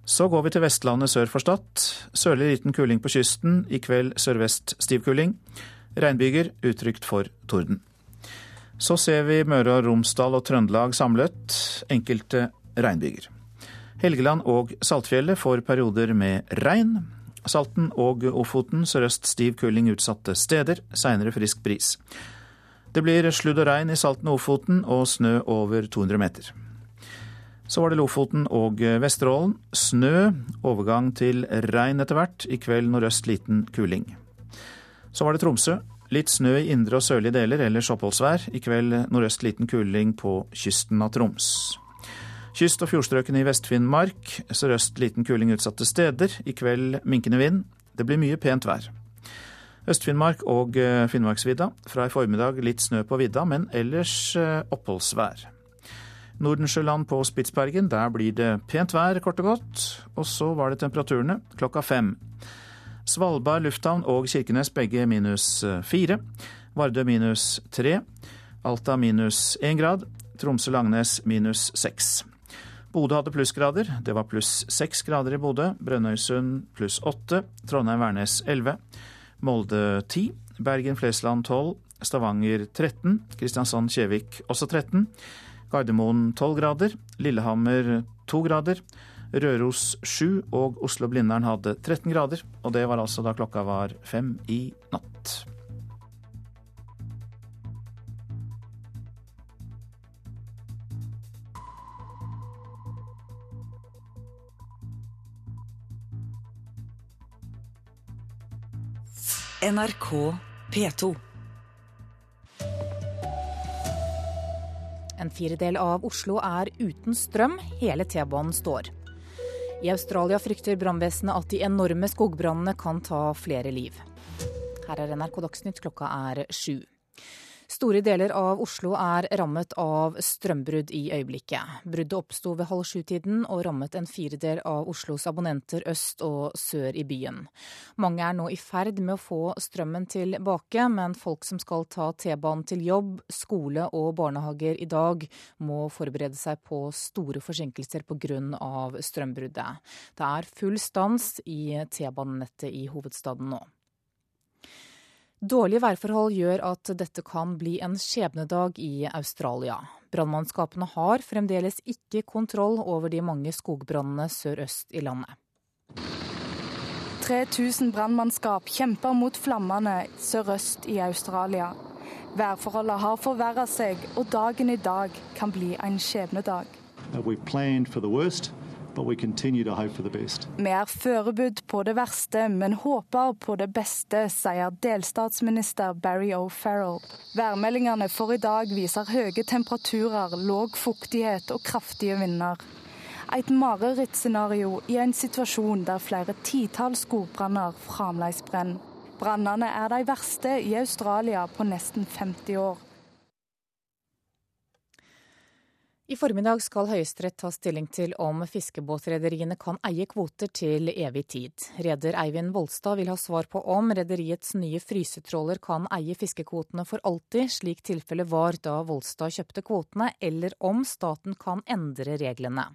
Så går vi til Vestlandet sør for Stad. Sørlig liten kuling på kysten. I kveld sørvest stiv kuling. Regnbyger, utrygt for torden. Så ser vi Møre og Romsdal og Trøndelag samlet. Enkelte regnbyger. Helgeland og Saltfjellet får perioder med regn. Salten og Ofoten sørøst stiv kuling utsatte steder, seinere frisk bris. Det blir sludd og regn i Salten og Ofoten og snø over 200 meter. Så var det Lofoten og Vesterålen. Snø, overgang til regn etter hvert. I kveld nordøst liten kuling. Så var det Tromsø. Litt snø i indre og sørlige deler, ellers oppholdsvær. I kveld nordøst liten kuling på kysten av Troms. Kyst- og fjordstrøkene i Vest-Finnmark. Sørøst liten kuling utsatte steder. I kveld minkende vind. Det blir mye pent vær. Øst-Finnmark og eh, Finnmarksvidda. Fra i formiddag litt snø på vidda, men ellers eh, oppholdsvær. Nordensjøland på Spitsbergen, der blir det pent vær, kort og godt. Og så var det temperaturene klokka fem. Svalbard lufthavn og Kirkenes begge minus eh, fire. Vardø minus tre. Alta minus én grad. Tromsø-Langnes minus seks. Bodø hadde plussgrader. Det var pluss seks grader i Bodø. Brønnøysund pluss åtte. Trondheim-Værnes elleve. Molde ti. Bergen-Flesland tolv. Stavanger 13. Kristiansand-Kjevik også 13. Gardermoen 12 grader. Lillehammer 2 grader. Røros 7 og Oslo-Blindern hadde 13 grader. Og det var altså da klokka var fem i natt. NRK P2. En firedel av Oslo er uten strøm. Hele T-banen står. I Australia frykter brannvesenet at de enorme skogbrannene kan ta flere liv. Her er NRK Dagsnytt, klokka er sju. Store deler av Oslo er rammet av strømbrudd i øyeblikket. Bruddet oppsto ved halv sju-tiden og rammet en firedel av Oslos abonnenter øst og sør i byen. Mange er nå i ferd med å få strømmen tilbake, men folk som skal ta T-banen til jobb, skole og barnehager i dag, må forberede seg på store forsinkelser pga. strømbruddet. Det er full stans i T-banenettet i hovedstaden nå. Dårlige værforhold gjør at dette kan bli en skjebnedag i Australia. Brannmannskapene har fremdeles ikke kontroll over de mange skogbrannene sørøst i landet. 3000 brannmannskap kjemper mot flammene sørøst i Australia. Værforholdene har forverra seg, og dagen i dag kan bli en skjebnedag. Vi er forberedt på det verste, men håper på det beste, sier delstatsminister Barry O'Farrell. Værmeldingene for i dag viser høye temperaturer, låg fuktighet og kraftige vinder. Et marerittscenario i en situasjon der flere titalls skogbranner fremdeles brenner. Brannene er de verste i Australia på nesten 50 år. I formiddag skal Høyesterett ta stilling til om fiskebåtrederiene kan eie kvoter til evig tid. Reder Eivind Volstad vil ha svar på om rederiets nye frysetråler kan eie fiskekvotene for alltid, slik tilfellet var da Volstad kjøpte kvotene, eller om staten kan endre reglene.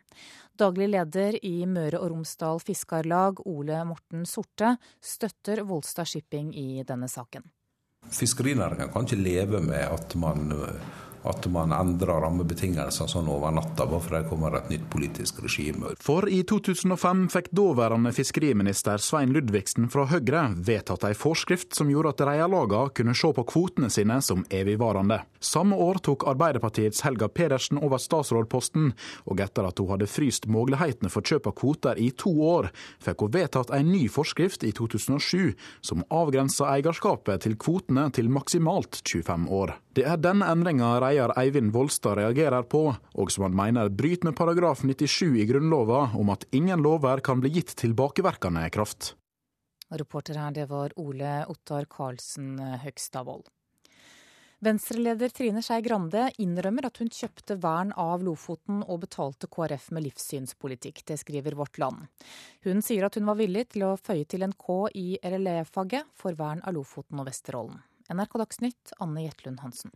Daglig leder i Møre og Romsdal Fiskarlag, Ole Morten Sorte, støtter Volstad Shipping i denne saken. Fiskerinæringa kan ikke leve med at man at man endrer rammebetingelsene sånn over natta bare fordi det kommer et nytt politisk regime. For i 2005 fikk daværende fiskeriminister Svein Ludvigsen fra Høyre vedtatt ei forskrift som gjorde at reiarlagene kunne se på kvotene sine som evigvarende. Samme år tok Arbeiderpartiets Helga Pedersen over statsrådposten, og etter at hun hadde fryst mulighetene for kjøp av kvoter i to år, fikk hun vedtatt en ny forskrift i 2007 som avgrensa eierskapet til kvotene til maksimalt 25 år. Det er denne endringa reier Eivind Volstad reagerer på, og som han mener bryter med paragraf 97 i Grunnlova om at ingen lover kan bli gitt tilbakevirkende kraft. Reporter her, det var Ole Ottar Karlsen Høgstadvold. Venstreleder Trine Skei Grande innrømmer at hun kjøpte vern av Lofoten og betalte KrF med livssynspolitikk. Det skriver Vårt Land. Hun sier at hun var villig til å føye til en K i RLE-faget for vern av Lofoten og Vesterålen. NRK Dagsnytt, Anne Jetlund Hansen.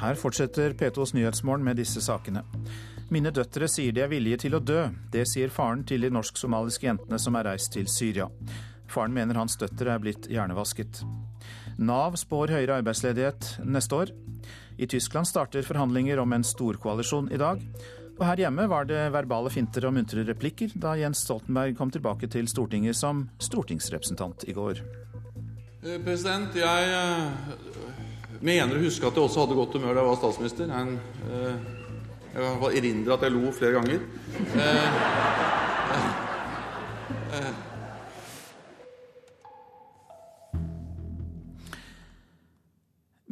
Her fortsetter P2s Nyhetsmorgen med disse sakene. Mine døtre sier de er villige til å dø. Det sier faren til de norsk-somaliske jentene som er reist til Syria. Faren mener hans døtre er blitt hjernevasket. Nav spår høyere arbeidsledighet neste år. I Tyskland starter forhandlinger om en storkoalisjon i dag. Og her hjemme var det verbale finter og muntre replikker da Jens Stoltenberg kom tilbake til Stortinget som stortingsrepresentant i går. Eh, president, jeg eh, mener å huske at jeg også hadde godt humør da jeg var statsminister. Jeg, eh, jeg erindre at jeg lo flere ganger.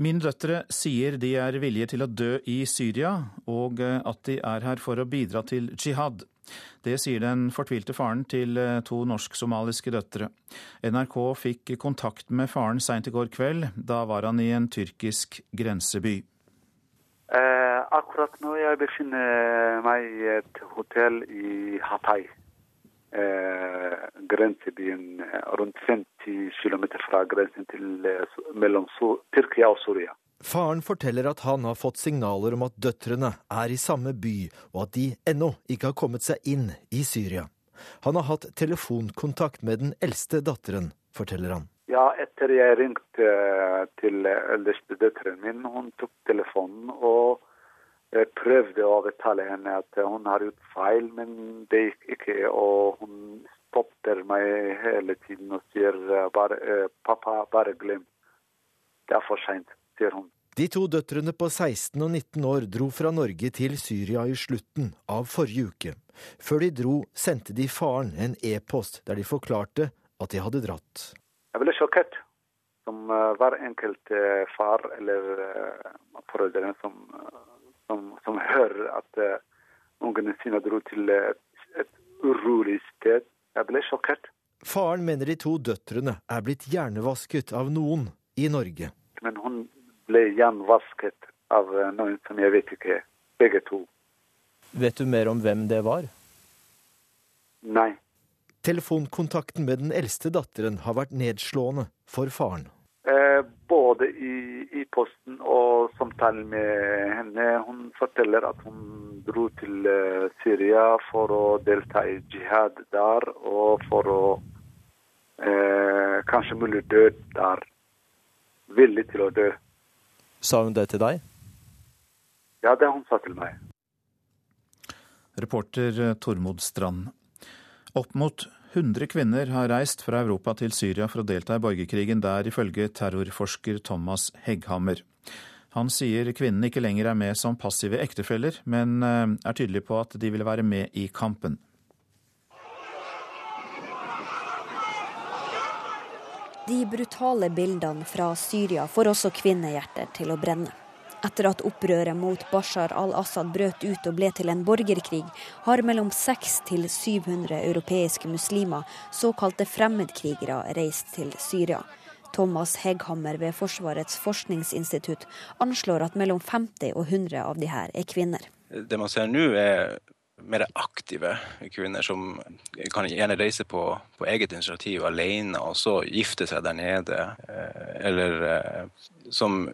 Mine døtre sier de er villige til å dø i Syria, og at de er her for å bidra til jihad. Det sier den fortvilte faren til eh, to norsk-somaliske døtre. NRK fikk kontakt med faren seint i går kveld. Da var han i en tyrkisk grenseby. Eh, akkurat nå jeg befinner meg i et hotell i Hatay. Eh, grensebyen eh, rundt 50 km fra grensen til, eh, mellom Tyrkia og Syria. Faren forteller at han har fått signaler om at døtrene er i samme by, og at de ennå ikke har kommet seg inn i Syria. Han har hatt telefonkontakt med den eldste datteren, forteller han. Ja, etter jeg ringte til eldste døtteren min, hun tok telefonen og prøvde å overtale henne at hun har gjort feil, men det gikk ikke. Og hun stopper meg hele tiden og sier bare, 'pappa, bare glem'. Det er for seint, sier hun. De to døtrene på 16 og 19 år dro fra Norge til Syria i slutten av forrige uke. Før de dro, sendte de faren en e-post der de forklarte at de hadde dratt. Jeg ble sjokkert. Som hver enkelt far eller foreldre som, som, som hører at ungene sine dro til et, et urolig sted. Jeg ble sjokkert. Faren mener de to døtrene er blitt hjernevasket av noen i Norge. Men hun ble gjenvasket av noen som jeg vet ikke, begge to. Vet du mer om hvem det var? Nei. Telefonkontakten med den eldste datteren har vært nedslående for faren. Eh, både i, i, posten og samtalen med henne. Hun forteller at hun dro til uh, Syria for å delta i jihad der, og for å eh, kanskje mulig dø der. Villig til å dø. Sa hun det til deg? Ja, det hun sa til meg. Reporter eh, Tormod Strand. Opp mot 100 kvinner har reist fra Europa til Syria for å delta i borgerkrigen der, ifølge terrorforsker Thomas Hegghammer. Han sier kvinnene ikke lenger er med som passive ektefeller, men eh, er tydelig på at de vil være med i kampen. De brutale bildene fra Syria får også kvinnehjerter til å brenne. Etter at opprøret mot Bashar al-Assad brøt ut og ble til en borgerkrig, har mellom 600 til 700 europeiske muslimer, såkalte fremmedkrigere, reist til Syria. Thomas Hegghammer ved Forsvarets forskningsinstitutt anslår at mellom 50 og 100 av de her er kvinner. Det man ser nå er mer aktive kvinner som kan gjerne reise på, på, eget initiativ alene og så gifte seg der nede. Eh, eller eh, som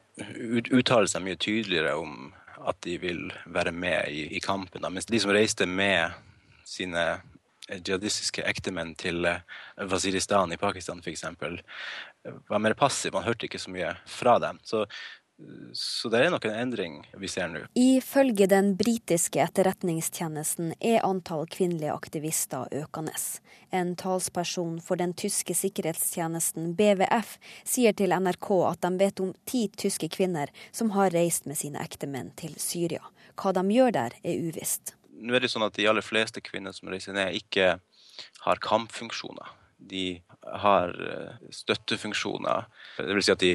uttaler seg mye tydeligere om at de vil være med i, i kampen. Mens de som reiste med sine jihadistiske ektemenn til Waziristan i Pakistan f.eks., var mer passive. Man hørte ikke så mye fra dem. Så så det er nok en endring vi ser nå. Ifølge den britiske etterretningstjenesten er antall kvinnelige aktivister økende. En talsperson for den tyske sikkerhetstjenesten BVF sier til NRK at de vet om ti tyske kvinner som har reist med sine ektemenn til Syria. Hva de gjør der, er uvisst. Nå er det sånn at De aller fleste kvinner som reiser ned, ikke har kampfunksjoner. De har eh, støttefunksjoner. Det vil si at de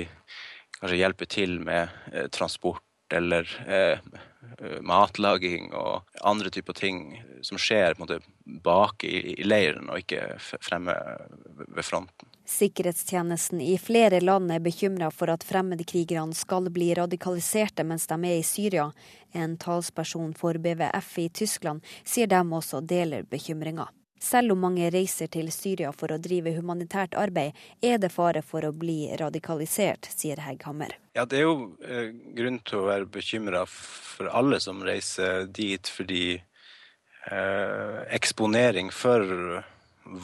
kanskje hjelpe til med eh, transport eller eh, matlaging og andre typer ting som skjer på en måte bak i, i leiren, og ikke fremme ved fronten. Sikkerhetstjenesten i flere land er bekymra for at fremmedkrigerne skal bli radikaliserte mens de er i Syria. En talsperson for BVF i Tyskland sier de også deler bekymringa. Selv om mange reiser til Syria for å drive humanitært arbeid, er det fare for å bli radikalisert, sier Hegghammer. Ja, Det er jo eh, grunn til å være bekymra for alle som reiser dit, fordi eh, eksponering for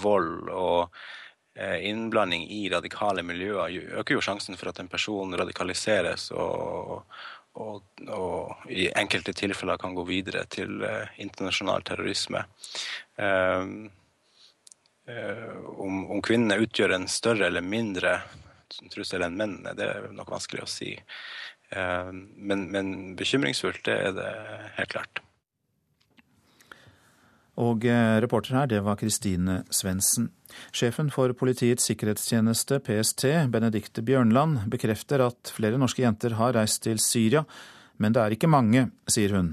vold og eh, innblanding i radikale miljøer øker jo sjansen for at en person radikaliseres og, og, og, i enkelte tilfeller kan gå videre til eh, internasjonal terrorisme. Uh, uh, om, om, kvinnene utgjør en større eller mindre trussel enn mennene, det er nok vanskelig å si. Men, men, bekymringsfullt, det er det helt klart. Og reporter her, det var Kristine Svendsen. Sjefen for Politiets sikkerhetstjeneste, PST, Benedikte Bjørnland, bekrefter at flere norske jenter har reist til Syria, men det er ikke mange, sier hun.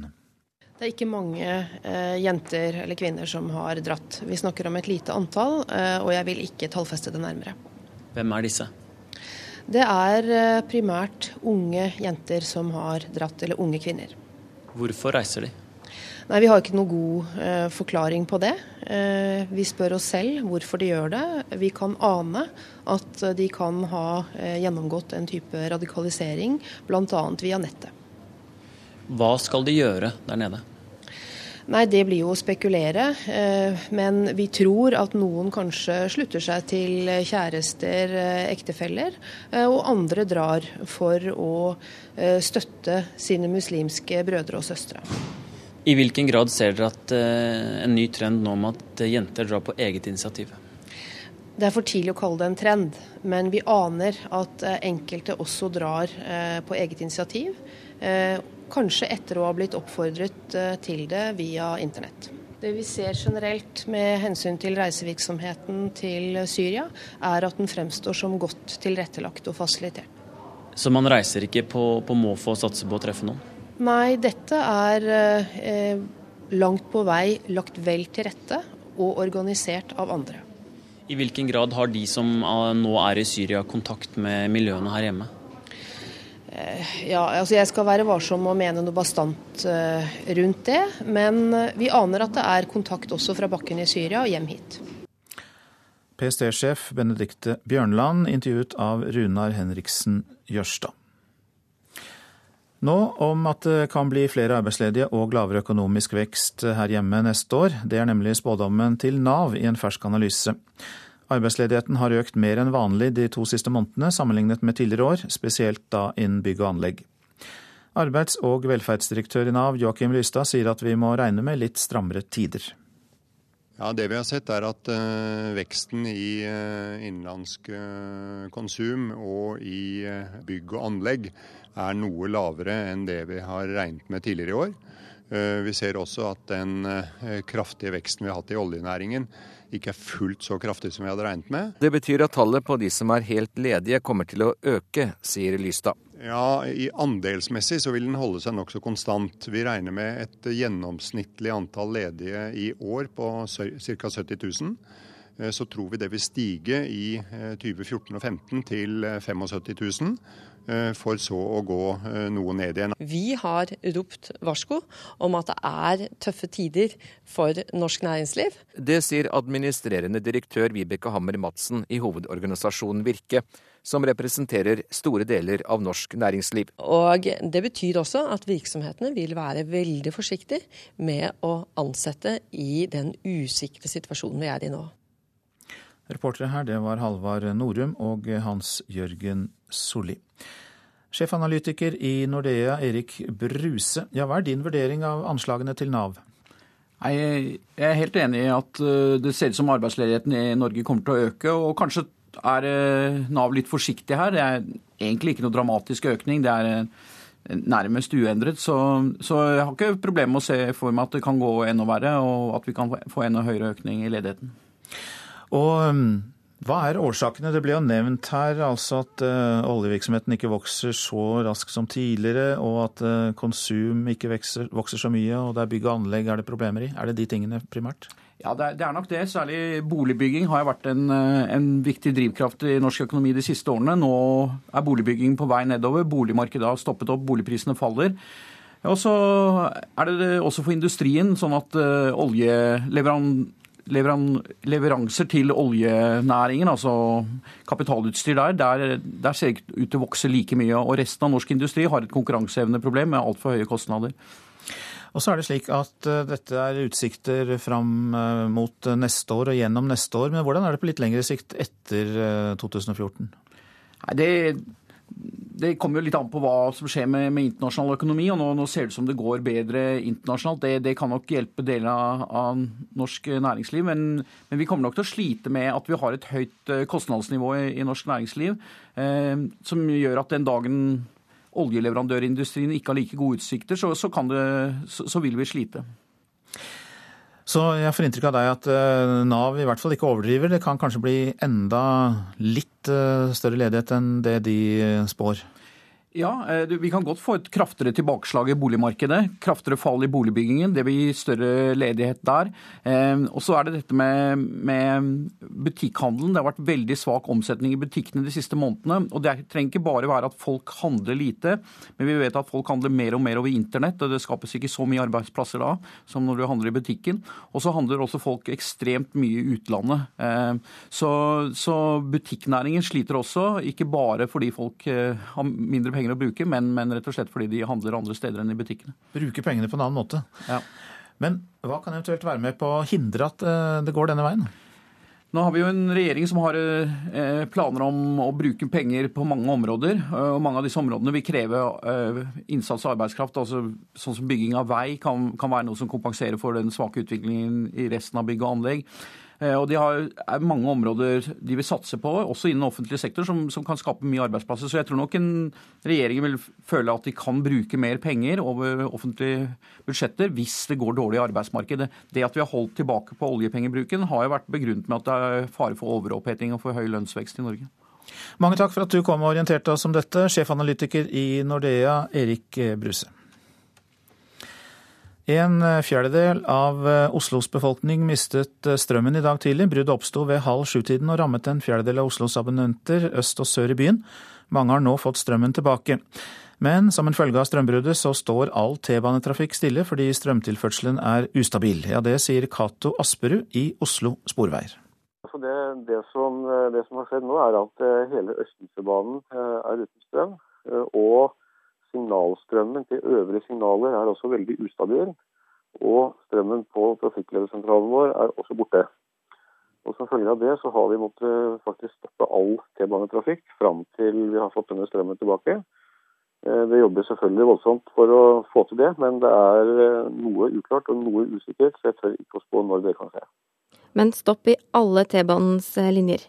Det er ikke mange eh, jenter eller kvinner som har dratt. Vi snakker om et lite antall, eh, og jeg vil ikke tallfeste det nærmere. Hvem er disse? Det er eh, primært unge jenter som har dratt, eller unge kvinner. Hvorfor reiser de? Nei, Vi har ikke noe god eh, forklaring på det. Eh, vi spør oss selv hvorfor de gjør det. Vi kan ane at de kan ha eh, gjennomgått en type radikalisering, bl.a. via nettet. Hva skal de gjøre der nede? Nei, Det blir jo å spekulere. Eh, men vi tror at noen kanskje slutter seg til kjærester, eh, ektefeller, eh, og andre drar for å støtte sine muslimske brødre og søstre. I hvilken grad ser dere at eh, en ny trend nå om at jenter drar på eget initiativ? Det er for tidlig å kalle det en trend, men vi aner at uh, enkelte også drar eh, på eget initiativ. Kanskje etter å ha blitt oppfordret til det via internett. Det vi ser generelt med hensyn til reisevirksomheten til Syria, er at den fremstår som godt tilrettelagt og fasilitert. Så man reiser ikke på, på måfå og satser på å treffe noen? Nei, dette er eh, langt på vei lagt vel til rette og organisert av andre. I hvilken grad har de som eh, nå er i Syria kontakt med miljøene her hjemme? Eh, ja, altså Jeg skal være varsom og mene noe bastant eh, rundt det. Men vi aner at det er kontakt også fra bakken i Syria og hjem hit. PST-sjef Benedikte Bjørnland intervjuet av Runar Henriksen Jørstad. Nå om at det kan bli flere arbeidsledige og lavere økonomisk vekst her hjemme neste år. Det er nemlig spådommen til Nav i en fersk analyse. Arbeidsledigheten har økt mer enn vanlig de to siste månedene sammenlignet med tidligere år, spesielt da innen bygg og anlegg. Arbeids- og velferdsdirektør i Nav Joakim Lystad sier at vi må regne med litt strammere tider. Ja, Det vi har sett er at uh, veksten i uh, innenlandsk uh, konsum og i bygg og anlegg er noe lavere enn det vi har regnet med tidligere i år. Vi ser også at den kraftige veksten vi har hatt i oljenæringen ikke er fullt så kraftig som vi hadde regnet med. Det betyr at tallet på de som er helt ledige kommer til å øke, sier Lystad. Ja, i Andelsmessig så vil den holde seg nokså konstant. Vi regner med et gjennomsnittlig antall ledige i år på ca. 70 000. Så tror vi det vil stige i 2014 og 2015 til 75 000. For så å gå noe ned igjen. Vi har ropt varsko om at det er tøffe tider for norsk næringsliv. Det sier administrerende direktør Vibeke Hammer Madsen i hovedorganisasjonen Virke som representerer store deler av norsk næringsliv. Og Det betyr også at virksomhetene vil være veldig forsiktige med å ansette i den usikre situasjonen vi er i nå. Reportere her det var Halvard Norum og Hans Jørgen Solli. Sjefanalytiker i Nordea, Erik Bruse. Ja, hva er din vurdering av anslagene til Nav? Jeg er helt enig i at eh, det ser ut som arbeidsledigheten i Norge kommer til å øke. og Kanskje er eh, Nav litt forsiktig her. Det er egentlig ikke noe dramatisk økning. Det er eh, nærmest uendret. Så, så jeg har ikke problemer med å se for meg at det kan gå enda verre, og at vi kan få enda høyere økning i ledigheten. Og um, hva er årsakene? Det ble jo nevnt her altså at uh, oljevirksomheten ikke vokser så raskt som tidligere, og at uh, konsum ikke vokser, vokser så mye, og det er bygg og anlegg er det problemer i. Er det de tingene primært? Ja, det er, det er, nok det. Særlig boligbygging har vært en, eh, en, viktig drivkraft i norsk økonomi de siste årene. Nå er boligbygging på vei nedover. Boligmarkedet har stoppet opp, boligprisene faller. Og så er det, det også for industrien sånn at uh, leveranser til oljenæringen, altså kapitalutstyr der, der, der ser det ikke ut til å vokse like mye. Og resten av norsk industri har et konkurranseevneproblem med altfor høye kostnader. Og så er det slik at uh, dette er utsikter fram uh, mot neste år og gjennom neste år. Men hvordan er det på litt lengre sikt etter uh, 2014? Nei, det, det, kommer jo litt an på hva som skjer med, med internasjonal økonomi. og nå, nå, ser det ut som det går bedre internasjonalt. Det, det kan nok hjelpe deler av, av norsk næringsliv. Men, men, vi kommer nok til å slite med at vi har et høyt kostnadsnivå i, i norsk næringsliv. som gjør at den dagen oljeleverandørindustrien ikke har like gode utsikter, så, så, det, så, så vil vi slite. Så jeg får inntrykk av deg at eh, Nav i hvert fall ikke overdriver. Det kan kanskje bli enda litt eh, større ledighet enn det de spår? Ja, eh, Vi kan godt få et kraftigere tilbakeslag i boligmarkedet. Kraftigere fall i boligbyggingen. Det vil gi større ledighet der. Eh, og så er det dette med, med, butikkhandelen. Det har vært veldig svak omsetning i butikkene de siste månedene. Og det trenger ikke bare være at folk handler lite, men vi vet at folk handler mer og mer over internett. Og det skapes ikke så mye arbeidsplasser da som når du handler i butikken. Og så handler også folk ekstremt mye i utlandet. Eh, så, så butikknæringen sliter også, ikke bare fordi folk har mindre penger penger å bruke, men, men, rett og slett fordi de handler andre steder enn i butikkene. Bruke pengene på en annen måte. Ja. Men hva kan eventuelt være med på å hindre at eh, det går denne veien? Nå har vi jo en regjering som har eh, planer om å bruke penger på mange områder. og Mange av disse områdene vil kreve eh, innsats og arbeidskraft. altså Sånn som bygging av vei kan, kan være noe som kompenserer for den svake utviklingen i resten av bygg og anlegg. Eh, og de har, mange områder de vil satse på, også innen offentlig sektor, som, som, kan skape mye arbeidsplasser. Så jeg tror nok en regjering vil føle at de kan bruke mer penger over offentlige budsjetter hvis det går dårlig i arbeidsmarkedet. Det at vi har holdt tilbake på oljepengebruken, har jo vært begrunnet med at det er fare for overoppheting og for høy lønnsvekst i Norge. Mange takk for at du kom og orienterte oss om dette, sjefanalytiker i Nordea, Erik Bruse. En fjerdedel av eh, Oslos befolkning mistet eh, strømmen i dag tidlig. Bruddet oppsto ved halv sju-tiden og rammet en fjerdedel av Oslos abonnenter øst og sør i byen. Mange har nå fått strømmen tilbake. Men som en følge av strømbruddet så står all T-banetrafikk stille fordi strømtilførselen er ustabil. Ja, det sier Cato Asperud i Oslo Sporveier. Altså det, det, som, det, som, har skjedd nå, er at eh, hele Østensjøbanen er uten strøm. Og signalstrømmen til øvrige signaler er også veldig ustabil. Og strømmen på trafikkledersentralen vår er også borte. Og Som følge av det så har vi måttet faktisk stoppe all T-banetrafikk fram til vi har fått denne strømmen tilbake. Eh, det jobber selvfølgelig voldsomt for å få til det, men det er eh, noe uklart og noe usikkert, så jeg tør ikke å spå når det kan skje. Men stopp i alle T-banens eh, linjer?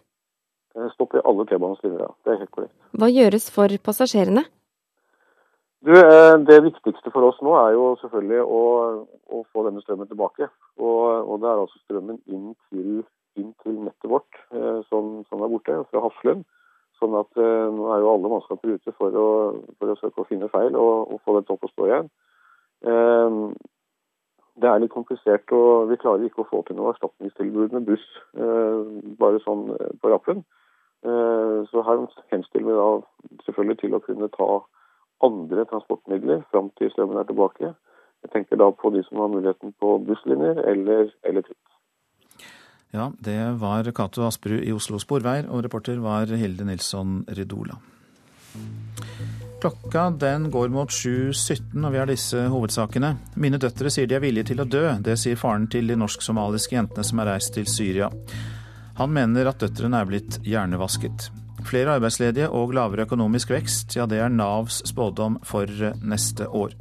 Stopp i alle T-banens linjer, ja. Det er helt korrekt. Hva gjøres for passasjerene? Du, eh, Det viktigste for oss nå er jo selvfølgelig å, å få denne strømmen tilbake. Og, og, det er altså strømmen inn til, inn til nettet vårt eh, som, som, er borte, fra Hafslund. Sånn at eh, nå er jo alle mannskaper ute for å, for å, søke å finne feil og, og få dette opp og stå igjen. Det er litt komplisert, og vi klarer ikke å få til noe erstatningstilbud med buss bare sånn på rappen. så her henstiller vi da selvfølgelig til å kunne ta andre transportmidler fram til strømmen er tilbake. Jeg tenker da på de som har muligheten på busslinjer eller, eller trikk. Ja, det var Cato Asperud i Oslo Sporveier, og reporter var Hilde Nilsson Ridola. Klokka den går mot 7.17, og vi har disse hovedsakene. Mine døtre sier de er villige til å dø. Det sier faren til de norsk-somaliske jentene som er reist til Syria. Han mener at døtrene er blitt hjernevasket. Flere arbeidsledige og lavere økonomisk vekst, ja det er Navs spådom for neste år.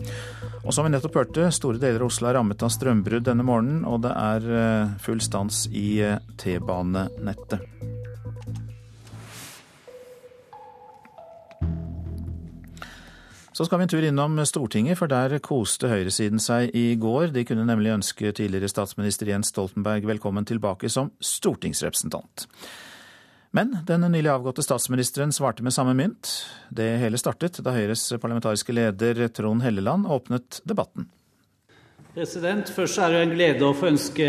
Og som vi nettopp hørte, store deler av Oslo er rammet av strømbrudd denne morgenen, og det er eh, full stans i eh, T-banenettet. Så skal vi en tur innom Stortinget, for der koste høyresiden seg i går. De kunne nemlig ønske tidligere statsminister Jens Stoltenberg velkommen tilbake som stortingsrepresentant. Men den nylig avgåtte statsministeren svarte med samme mynt. Det hele startet da Høyres parlamentariske leder Trond Helleland åpnet debatten. President, Først er det en glede å få ønske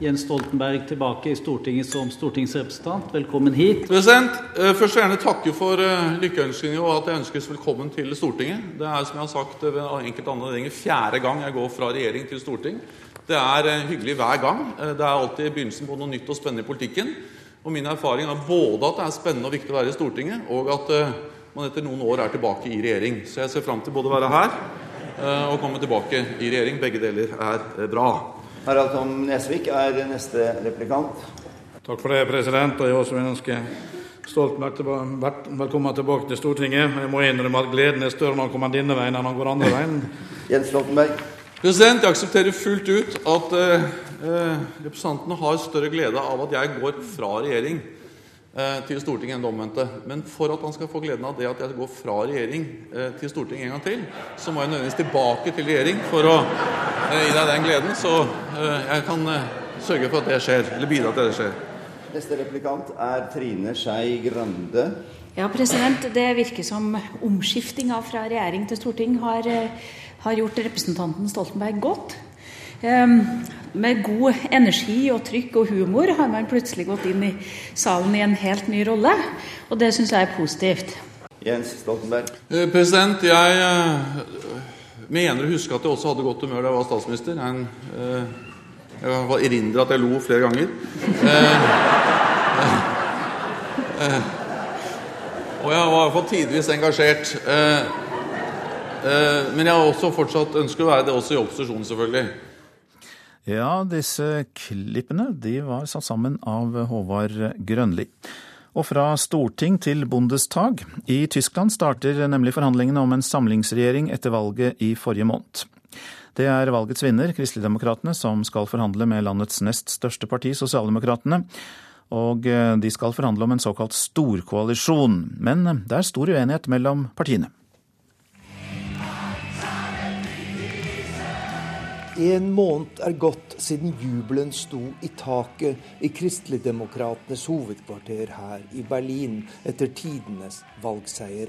Jens Stoltenberg tilbake i Stortinget som stortingsrepresentant. Velkommen hit. President, eh, Først vil jeg gjerne takke for lykkeønskningene og at jeg ønskes velkommen til Stortinget. Det er som jeg har sagt ved enkelte anledninger fjerde gang jeg går fra regjering til storting. Det er eh, hyggelig hver gang. Det er alltid begynnelsen på noe nytt og spennende i politikken. Og Min erfaring er både at det er spennende og viktig å være i Stortinget, og at uh, man etter noen år er tilbake i regjering. Så jeg ser fram til både å være her uh, og komme tilbake i regjering. Begge deler er uh, bra. Harald Tom Nesvik er neste replikant. Takk for det, president. Og jeg også vil ønske Stoltenberg velkommen tilbake til Stortinget. Jeg må innrømme at gleden er større når han kommer denne veien enn han går andre veien. Jens Stoltenberg. President, Jeg aksepterer fullt ut at eh, eh, representantene har større glede av at jeg går fra regjering eh, til Stortinget enn det omvendte. Men for at han skal få gleden av det at jeg går fra regjering eh, til Stortinget en gang til, så må jeg nødvendigvis tilbake til regjering for å eh, gi deg den gleden. Så eh, jeg kan sørge for at det skjer, eller bidra til at det skjer. Neste replikant er Trine Skei Grande. Ja, president. Det virker som omskiftinga fra regjering til storting har har gjort representanten Stoltenberg godt. Ehm, med god energi og trykk og humor har man plutselig gått inn i salen i en helt ny rolle, og det syns jeg er positivt. Jens Stoltenberg. Eh, president, jeg eh, mener å huske at jeg også hadde godt humør da jeg var statsminister. Jeg, eh, jeg erindrer at jeg lo flere ganger. og jeg var i hvert fall tidvis engasjert. Eh, men jeg har også fortsatt ønsker å være det også i opposisjon, selvfølgelig. Ja, disse klippene de var satt sammen av Håvard Grønli. Og fra storting til Bundestag. I Tyskland starter nemlig forhandlingene om en samlingsregjering etter valget i forrige måned. Det er valgets vinner, Kristeligdemokratene, som skal forhandle med landets nest største parti, Sosialdemokratene. Og eh, de skal forhandle om en såkalt storkoalisjon. Men det er stor uenighet mellom partiene. En måned er gått siden jubelen sto i taket i Kristeligdemokratenes hovedkvarter her i Berlin etter tidenes valgseier.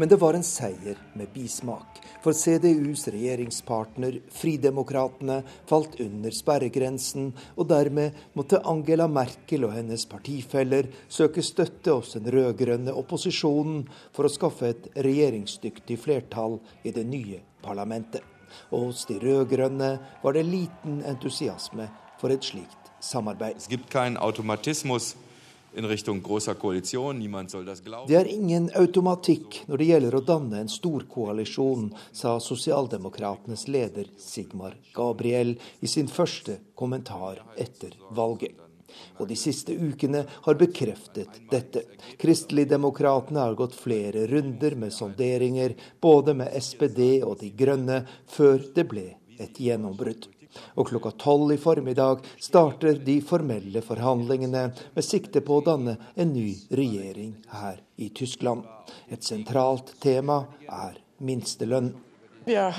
Men det var en seier med bismak. For CDUs regjeringspartner Fridemokratene falt under sperregrensen, og dermed måtte Angela Merkel og hennes partifeller søke støtte hos den rød-grønne opposisjonen for å skaffe et regjeringsdyktig flertall i det nye parlamentet. Og hos de rød-grønne var det liten entusiasme for et slikt samarbeid. Det gibt keinen Automatismus det er ingen automatikk når det gjelder å danne en storkoalisjon, sa sosialdemokratenes leder Sigmar Gabriel i sin første kommentar etter valget. Og de siste ukene har bekreftet dette. Kristeligdemokratene har gått flere runder med sonderinger, både med SPD og De grønne, før det ble et gjennombrudd og klokka tolv i formiddag starter de formelle forhandlingene med sikte på å danne en ny regjering her i Tyskland. Et sentralt tema er minstelønn. Äh.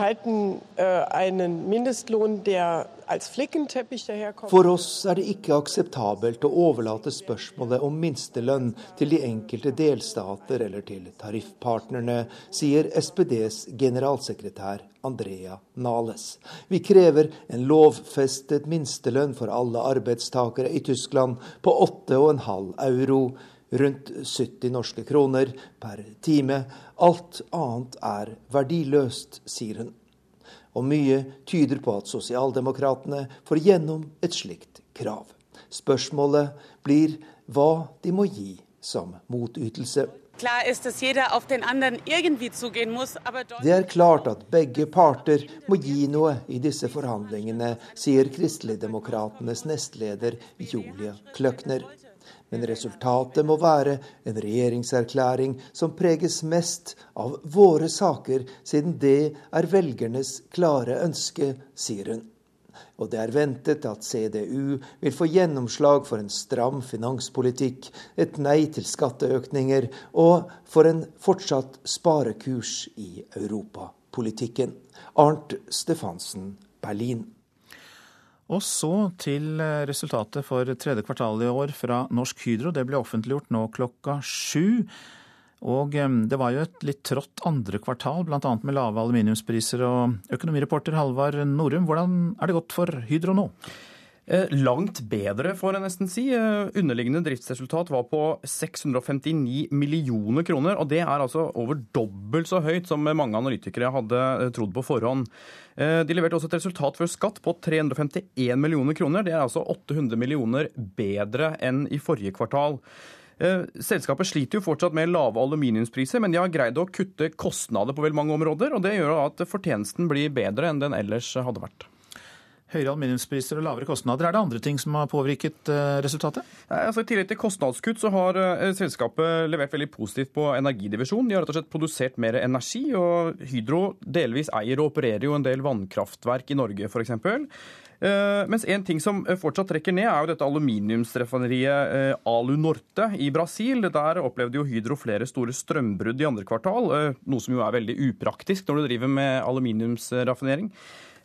For oss er det ikke akseptabelt å overlate spørsmålet om minstelønn til de enkelte delstater eller til tariffpartnerne, sier SPDs generalsekretær Andrea Nales. Vi krever en lovfestet minstelønn for alle arbeidstakere i Tyskland på 8,5 euro rundt 70 norske kroner per time. Alt annet er verdiløst, sier hun. Og mye tyder på at sosialdemokratene får gjennom et slikt krav. Spørsmålet blir hva de må gi som motytelse. Det er klart at begge parter må gi noe i disse forhandlingene, sier Kristeligdemokratenes nestleder Julia Kløkner. Men resultatet må være en regjeringserklæring som preges mest av våre saker, siden det er velgernes klare ønske, sier hun. Og det er ventet at CDU vil få gjennomslag for en stram finanspolitikk, et nei til skatteøkninger og for en fortsatt sparekurs i europapolitikken. Arnt Stefansen, Berlin. Og så til eh, resultatet for tredje kvartal i år fra Norsk Hydro. Det ble offentliggjort nå klokka sju. Og eh, det var jo et litt trått andre kvartal, bl.a. med lave aluminiumspriser. Og økonomireporter Halvard Norum, hvordan er det gått for Hydro nå? Eh, langt bedre, får jeg nesten si. Underliggende driftsresultat var på 659 millioner kroner. og Det er altså over dobbelt så høyt som mange analytikere hadde trodd på forhånd. Eh, de leverte også et resultat før skatt på 351 millioner kroner. Det er altså 800 millioner bedre enn i forrige kvartal. Eh, selskapet sliter jo fortsatt med lave aluminiumspriser, men de har greid å kutte kostnader på vel mange områder. og Det gjør at fortjenesten blir bedre enn den ellers hadde vært. Høyere aluminiumspriser og lavere kostnader. Er det andre ting som har påvirket eh, resultatet? Nei, altså I tillegg til kostnadskutt så har eh, selskapet levert veldig positivt på energidivisjonen. De har rett og slett produsert mer energi, og Hydro delvis eier og opererer jo en del vannkraftverk i Norge f.eks. Eh, mens en ting som fortsatt trekker ned, er jo dette aluminiumsrefineriet Alu Norte i Brasil. Der opplevde jo Hydro flere store strømbrudd i andre kvartal, noe som jo er veldig upraktisk når du driver med aluminiumsraffinering.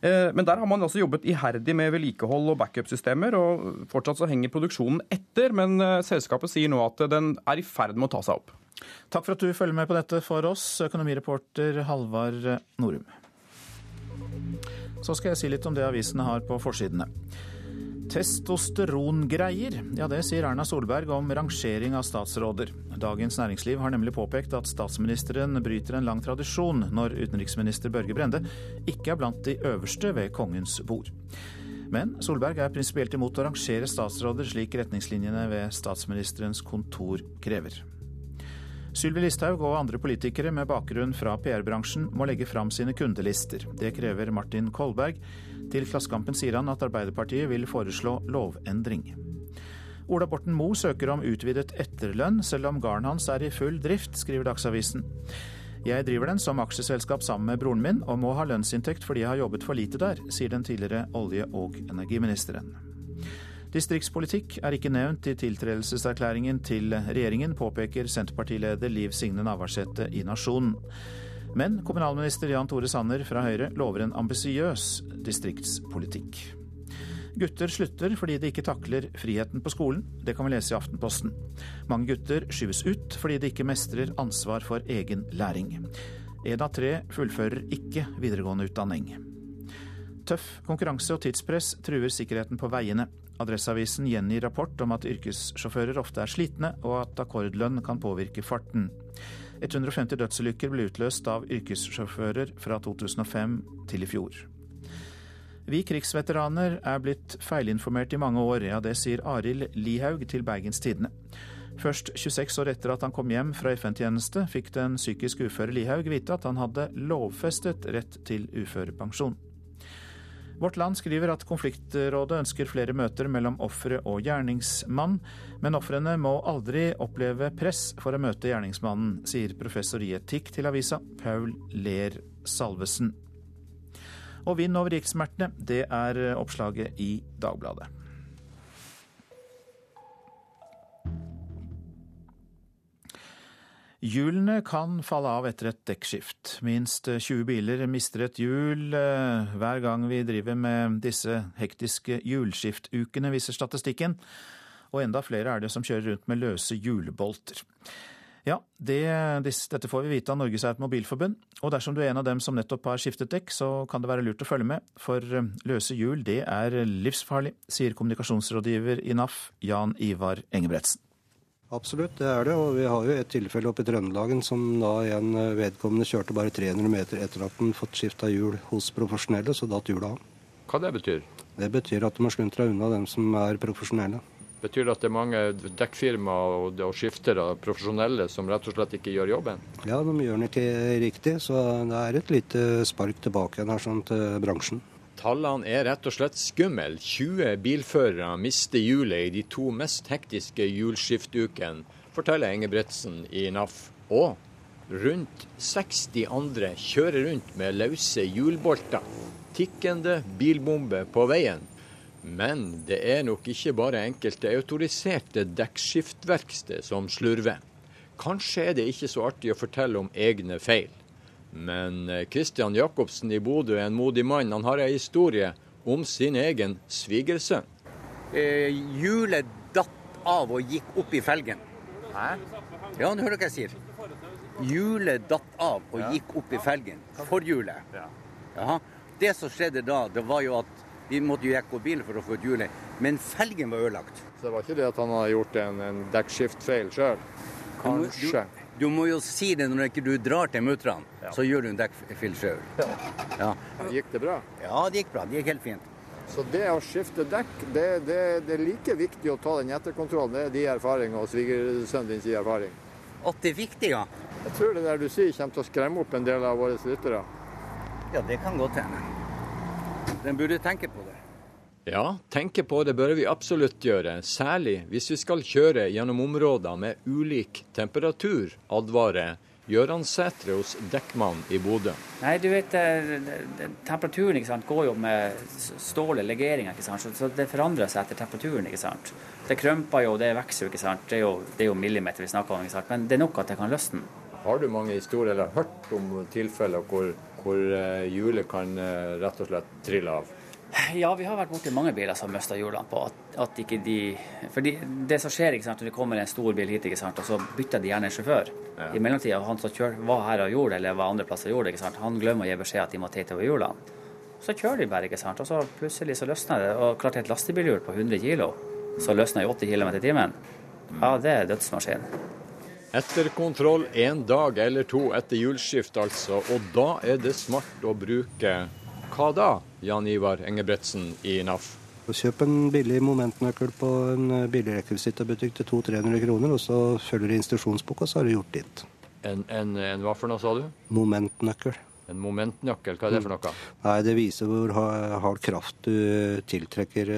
Eh, men der har man altså jobbet iherdig med vedlikehold og backup-systemer, og fortsatt så henger produksjonen etter. Men eh, selskapet sier nå at den er i ferd med å ta seg opp. Takk for at du følger med på dette for oss, økonomireporter Halvard Norum. Så skal jeg si litt om det avisene har på forsidene. Testosterongreier, ja det sier Erna Solberg om rangering av statsråder. Dagens Næringsliv har nemlig påpekt at statsministeren bryter en lang tradisjon når utenriksminister Børge Brende ikke er blant de øverste ved kongens bord. Men Solberg er prinsipielt imot å rangere statsråder slik retningslinjene ved statsministerens kontor krever. Sylvi Listhaug og andre politikere med bakgrunn fra PR-bransjen må legge fram sine kundelister. Det krever Martin Kolberg. Til Klassekampen sier han at Arbeiderpartiet vil foreslå lovendring. Ola Borten Moe søker om utvidet etterlønn, selv om gården hans er i full drift, skriver Dagsavisen. Jeg driver den som aksjeselskap sammen med broren min, og må ha lønnsinntekt fordi jeg har jobbet for lite der, sier den tidligere olje- og energiministeren. Distriktspolitikk er ikke nevnt i tiltredelseserklæringen til regjeringen, påpeker Senterpartileder Liv Signe Navarsete i Nasjonen. Men kommunalminister Jan Tore Sanner fra Høyre lover en ambisiøs distriktspolitikk. Gutter slutter fordi de ikke takler friheten på skolen. Det kan vi lese i Aftenposten. Mange gutter skyves ut fordi de ikke mestrer ansvar for egen læring. Én av tre fullfører ikke videregående utdanning. Tøff konkurranse og tidspress truer sikkerheten på veiene. Adresseavisen gjengir rapport om at yrkessjåfører ofte er slitne, og at akkordlønn kan påvirke farten. 150 dødsulykker ble utløst av yrkessjåfører fra 2005 til i fjor. Vi krigsveteraner er blitt feilinformert i mange år, ja det sier Arild Lihaug til Bergens Tidende. Først 26 år etter at han kom hjem fra FN-tjeneste, fikk den psykisk uføre Lihaug vite at han hadde lovfestet rett til uførepensjon. Vårt Land skriver at konfliktrådet ønsker flere møter mellom ofre og gjerningsmann, men ofrene må aldri oppleve press for å møte gjerningsmannen, sier professor i etikk til avisa, Paul Ler Salvesen. Og vind over rikssmertene, det er oppslaget i Dagbladet. Hjulene kan falle av etter et dekkskift. Minst 20 biler mister et hjul eh, hver gang vi driver med disse hektiske hjulskiftukene, viser statistikken. Og enda flere er det som kjører rundt med løse hjulbolter. Ja, det, dette får vi vite av Norges Automobilforbund. Og dersom du er en av dem som nettopp har skiftet dekk, så kan det være lurt å følge med. For eh, løse hjul, det er livsfarlig, sier kommunikasjonsrådgiver i NAF, Jan Ivar Engebretsen. Absolutt, det er det. Og vi har jo et tilfelle oppe i Trøndelagen som da en vedkommende kjørte bare 300 meter etter at han fått skifta hjul hos profesjonelle, så datt hjulet av. Hva det betyr? Det betyr at de har sluntra unna dem som er profesjonelle. Betyr det at det er mange dekkfirmaer og, og skiftere, profesjonelle, som rett og slett ikke gjør jobben? Ja, de gjør den ikke riktig, så det er et lite spark tilbake igjen her sånn til bransjen. Tallene er rett og slett skumle. 20 bilførere mister hjulet i de to mest hektiske hjulskiftukene, forteller Engebretsen i NAF. Og rundt 60 andre kjører rundt med løse hjulbolter. Tikkende bilbombe på veien. Men det er nok ikke bare enkelte autoriserte dekkskiftverksted som slurver. Kanskje er det ikke så artig å fortelle om egne feil. Men Kristian Jacobsen i Bodø er en modig mann. Han har ei historie om sin egen svigersønn. Eh, hjulet datt av og gikk opp i felgen. Hæ? Ja, du hører hva jeg sier. Hjulet datt av og ja. gikk opp i felgen. Forhjulet. Ja. Jaha. Det som skjedde da, det var jo at vi måtte jo jekke opp bilen for å få ut hjulet. Men felgen var ødelagt. Så det var ikke det at han hadde gjort en, en dekkskiftfeil sjøl? Kanskje. Du, du, du, må jo si det når ikke du drar til mutter'n, ja. så gjør du en dekkfeil sjøl. Ja. Gikk det bra? Ja, det gikk bra. Det gikk helt fint. Så det å skifte dekk, det, det, det er like viktig å ta den etterkontrollen. Det er de erfaringene og svigersønnen din sin erfaring. At det er viktig, ja. Jeg tror det der du sier kommer til å skremme opp en del av våre lyttere. Ja, det kan godt hende. Den burde tenke på det. Ja, tenke på det bør vi absolutt gjøre, særlig hvis vi skal kjøre gjennom områder med ulik temperatur, advarer Gøran Sætre hos Dekkmann i Bodø. Nei, du vet, Temperaturen ikke sant, går jo med stål og legeringer, så det forandrer seg etter temperaturen. ikke sant? Det krømper jo, det vokser jo. ikke sant? Det er jo, det er jo millimeter vi snakker om, ikke sant? men det er nok at det kan løsne. Har du mange historier eller hørt om tilfeller hvor, hvor hjulet kan rett og slett trille av? Ja, vi har vært borti mange biler som har mista hjulene på. At, at, ikke de For det som skjer ikke sant, når det kommer en stor bil hit, ikke sant, og så bytter de gjerne sjåfør. Ja. I mellomtida, han som kjør, var her og gjorde det, eller var andre plasser og gjorde det, ikke sant, han glemmer å gi beskjed at de må teite over hjulene. Så kjører de bare, ikke sant, og så plutselig så løsner det. Og klart et lastebilhjul på 100 kg, så løsner i 80 km i timen. Ja, det er dødsmaskin. Etter kontroll en dag eller to etter hjulskift, altså. Og da er det smart å bruke hva da, Jan Ivar Engebretsen i NAF? Kjøp en billig momentnøkkel på en billig bilrekvisittabutikk til 200-300 kroner, og så følger du instruksjonsboka, så har du gjort ditt. En, en, en hva for noe, sa du? Momentnøkkel. En momentnøkkel, hva er det for noe? Nei, Det viser hvor hard kraft du tiltrekker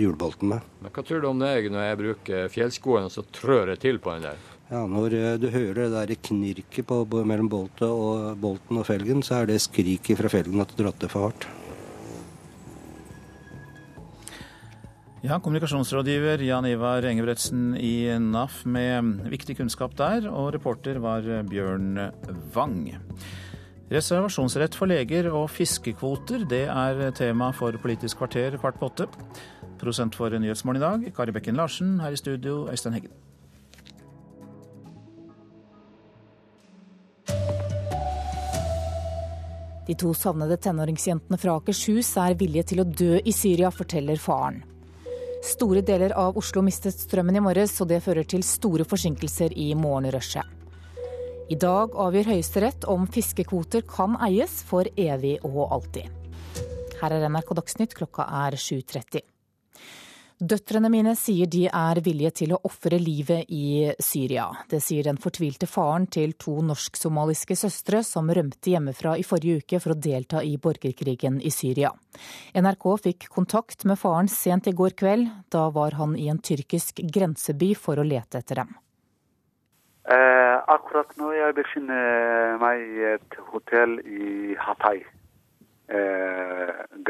hjulbolten med. Men Hva tror du om det er, når jeg bruker fjellskoene og så trør jeg til på den der? Ja, Når eh, du hører det der knirket på, mellom bolten og, bolten og felgen, så er det skriket fra felgen at du dratt det for hardt. Ja, Kommunikasjonsrådgiver Jan Ivar Engebretsen i NAF med viktig kunnskap der, og reporter var Bjørn Wang. Reservasjonsrett for leger og fiskekvoter, det er tema for Politisk kvarter kvart på åtte. Prosent for Nyhetsmorgen i dag, Kari Bekken Larsen. Her i studio, Øystein Heggen. De to savnede tenåringsjentene fra Akershus er villige til å dø i Syria, forteller faren. Store deler av Oslo mistet strømmen i morges, og det fører til store forsinkelser i morgenrushet. I dag avgjør Høyesterett om fiskekvoter kan eies for evig og alltid. Her er NRK Dagsnytt, klokka er 7.30. Døtrene mine sier de er villige til å ofre livet i Syria. Det sier den fortvilte faren til to norsk-somaliske søstre som rømte hjemmefra i forrige uke for å delta i borgerkrigen i Syria. NRK fikk kontakt med faren sent i går kveld. Da var han i en tyrkisk grenseby for å lete etter dem. Eh, akkurat nå jeg befinner meg i et hotell i Hatay